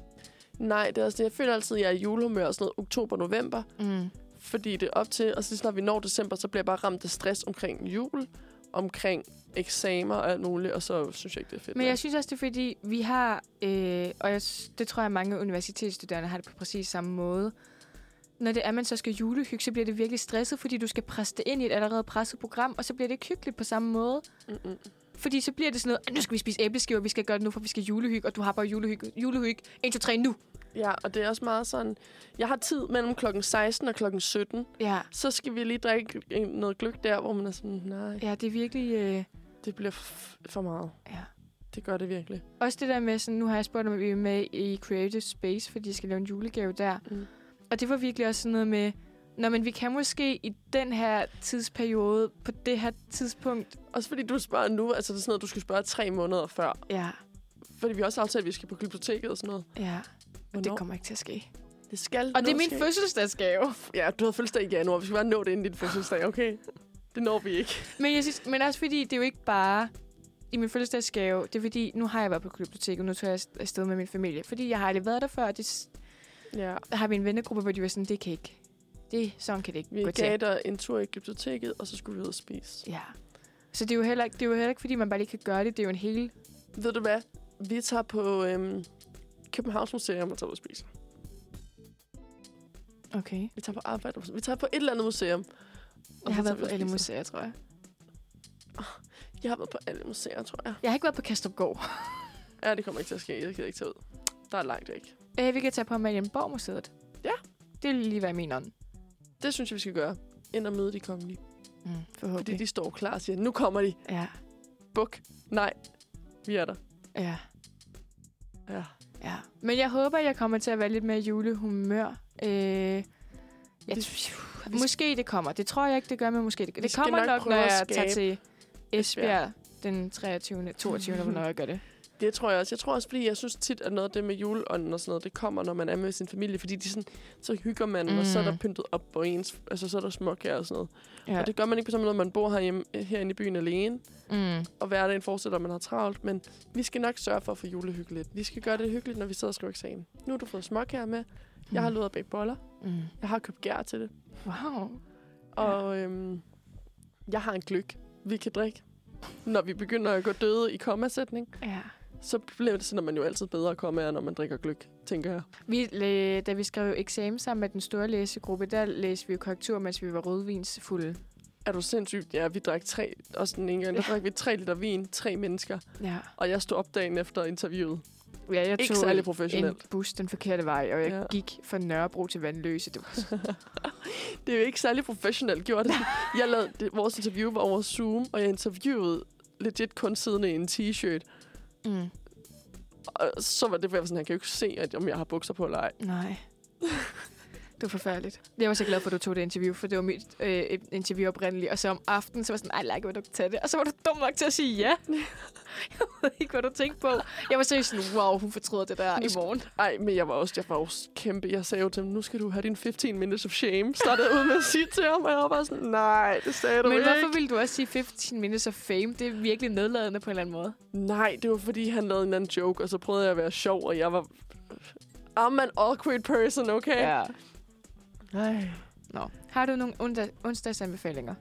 Nej, det er også det. Jeg føler altid, at jeg er i julehumør og sådan noget oktober-november. Mm. Fordi det er op til, og så snart vi når december, så bliver jeg bare ramt af stress omkring jul, omkring eksamer og alt muligt, og så synes jeg ikke, det er fedt. Men jeg synes også, det er fordi, vi har, øh, og jeg, det tror jeg, mange universitetsstuderende har det på præcis samme måde. Når det er, man så skal julehygge, så bliver det virkelig stresset, fordi du skal presse det ind i et allerede presset program, og så bliver det ikke hyggeligt på samme måde. Mm-mm. Fordi så bliver det sådan noget, "Ah, nu skal vi spise æbleskiver, vi skal gøre det nu, for vi skal julehygge, og du har bare julehygge, julehygge 1, 2, 3 nu. Ja, og det er også meget sådan, jeg har tid mellem klokken 16 og klokken 17, Ja, så skal vi lige drikke noget gløk der, hvor man er sådan, nej, ja det er virkelig... Øh, det bliver for meget. ja. Det gør det virkelig. Også det der med, sådan, nu har jeg spurgt, om vi er med i Creative Space, fordi jeg skal lave en julegave der. Mm. Og det var virkelig også sådan noget med, Nå, men vi kan måske i den her tidsperiode, på det her tidspunkt, Også fordi du spørger nu, altså det er sådan noget, du skal spørge tre måneder før. ja, Fordi vi har også aftalt, at vi skal på biblioteket og sådan noget. ja, Hvornår? det kommer ikke til at ske. Det skal Og det er min ske. fødselsdagsgave. Ja, du havde fødselsdag i januar. Vi skal bare nå det inden din fødselsdag, okay? Det når vi ikke. Men, jeg synes, men også fordi, det er jo ikke bare i min fødselsdagsgave. Det er fordi, nu har jeg været på biblioteket, nu tager jeg afsted med min familie. Fordi jeg har aldrig været der før, og det, Ja. der har vi en vennegruppe, hvor de var sådan, det kan ikke. Det, sådan kan det ikke Vi gå gav til. dig en tur i biblioteket, og så skulle vi ud og spise. Ja. Så det er, jo heller, ikke- det er jo heller ikke, fordi man bare lige kan gøre det. Det er jo en hel... Ved du hvad? Vi tager på øhm, Københavns Museum og tager ud og spiser. Okay. Vi tager på arbejde. Vi tager på et eller andet museum. og Jeg har været vi på alle museer, tror jeg. Jeg har været på alle museer, tror jeg. Jeg har ikke været på Kastrupgård. Ja, det kommer ikke til at ske. Jeg kan ikke tage ud. Der er langt væk. Øh, vi kan tage på Amalienborg-museet. Ja. Det vil lige være min ånd. Det synes jeg, vi skal gøre. Ind og møde de kongelige. Mm, Fordi forhåbentlig. de står klar og siger, nu kommer de. Ja. Buk. Nej. Vi er der. Ja. Ja. Ja. Men jeg håber, jeg kommer til at være lidt mere julehumør. Øh, jeg t- måske det kommer. Det tror jeg ikke, det gør, men måske det gør. Det kommer nok nok, når jeg tager til Esbjerg Esbjerg. den 23. 22. hvornår jeg gør det. Det tror jeg også. Jeg tror også, fordi jeg synes tit, at noget af det med juleånden og sådan noget, det kommer, når man er med sin familie. Fordi de sådan, så hygger man, mm. og så er der Mm. pyntet op på ens, altså så er der småkager og sådan noget. Ja. Ja. Og det gør man ikke på samme måde, når man bor herhjemme, herinde i byen alene. Mm. Og hverdagen fortsætter, at man har travlt. Men vi skal nok sørge for at få julehyggeligt. Vi skal gøre det hyggeligt, når vi sidder og skriver eksamen. Nu har du fået småkager med. Jeg har lovet at bage boller. Mm. Jeg har købt gær til det. Wow. Og øhm, jeg har en gløk, vi kan drikke. Når vi begynder at gå døde i kommasætning, Ja. Så bliver det sådan, at man jo altid bedre kommer når man drikker gløk, tænker jeg. Vi, da vi skrev eksamen sammen med den store læsegruppe, der læste vi jo korrektur, mens vi var rødvinsfulde. Er du sindssygt? Ja, vi drak tre, også den ene gang, der drak vi tre liter vin, tre mennesker. Ja. Og jeg stod op dagen efter interviewet. Ja, jeg Ikke særlig professionelt. en bus den forkerte vej, og jeg Ja. gik fra Nørrebro til Vandløse. Det var Det er jo ikke særlig professionelt gjort. Jeg lavede, det, vores interview var over Zoom, og jeg interviewede legit kun siddende i en t-shirt. Mm. Og så var det, for jeg var sådan, han kan jo ikke se, at, om jeg har bukser på eller ej. Nej. Det var forfærdeligt. Jeg var så glad for, at du tog det interview, for det var mit øh, et interview oprindeligt. Og så om aftenen, så var jeg sådan, ej, like, vil du tage det? Og så var du dum nok til at sige ja. jeg ved ikke, hvad du tænkte på. Jeg var seriøst sådan, wow, hun fortryder det der i morgen. Ej, men jeg var også, jeg var også kæmpe. Jeg sagde jo til ham, nu skal du have din 15 minutes of shame. Startede ud med at sige til ham, og jeg var bare sådan, nej, det sagde du Men ikke. hvorfor ville du også sige 15 minutes of fame? Det er virkelig nedladende på en eller anden måde. Nej, det var fordi, han lavede en anden joke, og så prøvede jeg at være sjov, og jeg var... I'm an awkward person, okay? Ja. Nej. Nå. Har du nogle onsdag, onsdagsanbefalinger?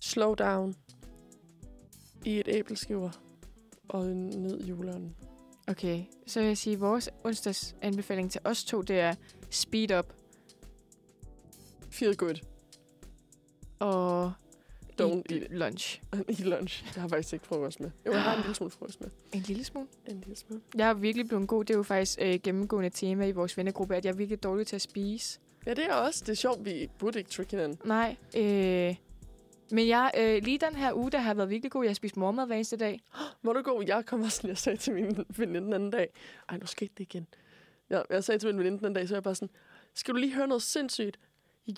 Slow down. I et æbleskiver. Og ned juleånden. Okay, så vil jeg sige, at vores onsdagsanbefaling til os to, det er speed up Feel good. og Don't eat eat lunch. I lunch. Jeg har faktisk ikke frokost med. Jo, jeg har en lille smule frokost med. En lille smule. En lille smule. Jeg er virkelig blevet god. Det er jo faktisk øh, gennemgående tema i vores vennegruppe, at jeg er virkelig dårlig til at spise. Ja, det er også. Det er sjovt, vi burde ikke trick hinanden. Nej, øh, men jeg, øh, lige den her uge, der har været virkelig god. Jeg har spist morgenmad hver eneste dag. Må du gå? Jeg kom også, jeg sagde til min veninde den anden dag. Ej, nu skete det igen. Jeg, jeg sagde til min veninde den anden dag, så jeg bare sådan, skal du lige høre noget sindssygt?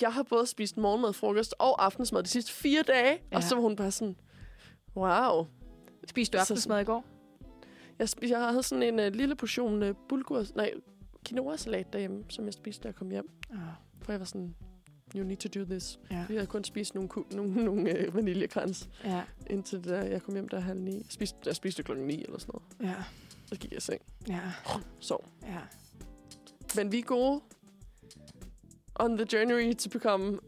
Jeg har både spist morgenmad, frokost og aftensmad de sidste fire dage. Ja. Og så var hun bare sådan, wow. Spiste du Så aftensmad i går? Jeg, spiste, jeg havde sådan en uh, lille portion uh, bulgur, nej, quinoa-salat derhjemme, som jeg spiste, da jeg kom hjem. Oh, For jeg var sådan, you need to do this. ja. Jeg havde kun spist nogle, nogle, nogle uh, vaniljekrans, Ja, indtil da jeg kom hjem der halv ni. Jeg spiste, jeg spiste klokken ni eller sådan noget. ja, Så gik jeg i seng. ja, Sov. ja. Men vi er gode on the journey to become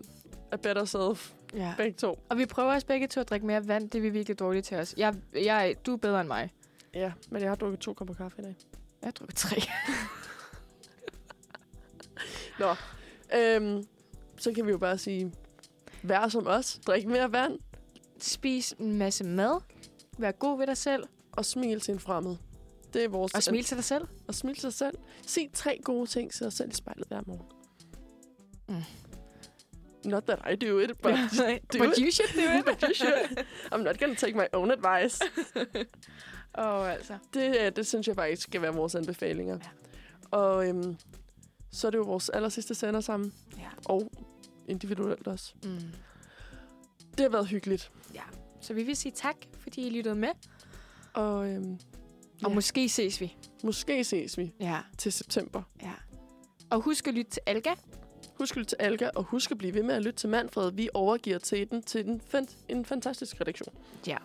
a better self. ja. Begge to. Og vi prøver os begge to at drikke mere vand. Det er vi virkelig dårlige til os. Jeg, jeg, du er bedre end mig. Ja, men jeg har drukket to kopper kaffe i dag. Jeg har drukket tre. Nå, øhm, så kan vi jo bare sige, vær som os, drik mere vand, Spis en masse mad. Vær god ved dig selv. og smil til en fremmed. Det er vores... Og smil til dig selv. Og smil til dig selv. Sig tre gode ting til dig selv i spejlet hver morgen. Mm. Not that I do it, but, do But it. you should do it. but you should. I'm not gonna take my own advice. Åh, oh, altså. Det, øh, det synes jeg faktisk skal være vores anbefalinger. Ja. Og øhm, så er det jo vores aller sidste sender sammen. Ja. Og individuelt også. Mm. Det har været hyggeligt. Så vi vil sige tak, fordi I lyttede med. Og øhm, Og Ja. måske ses vi. måske ses vi Ja, til september. ja. Og husk at lytte til Alga. Husk at lytte til Alga, og husk at blive ved med at lytte til Manfred. Vi overgiver til den til den fan- en fantastisk redaktion. Ja.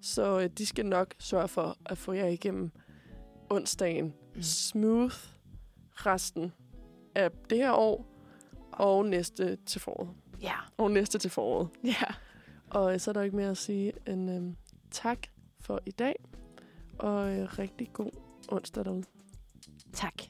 Så øh, de skal nok sørge for at få jer igennem onsdagen Mm. smooth resten af det her år og næste til foråret. Ja. Og næste til foråret. Ja. Og øh, så er der ikke mere at sige end øh, tak for i dag. Og øh, rigtig god onsdag derude. Tak.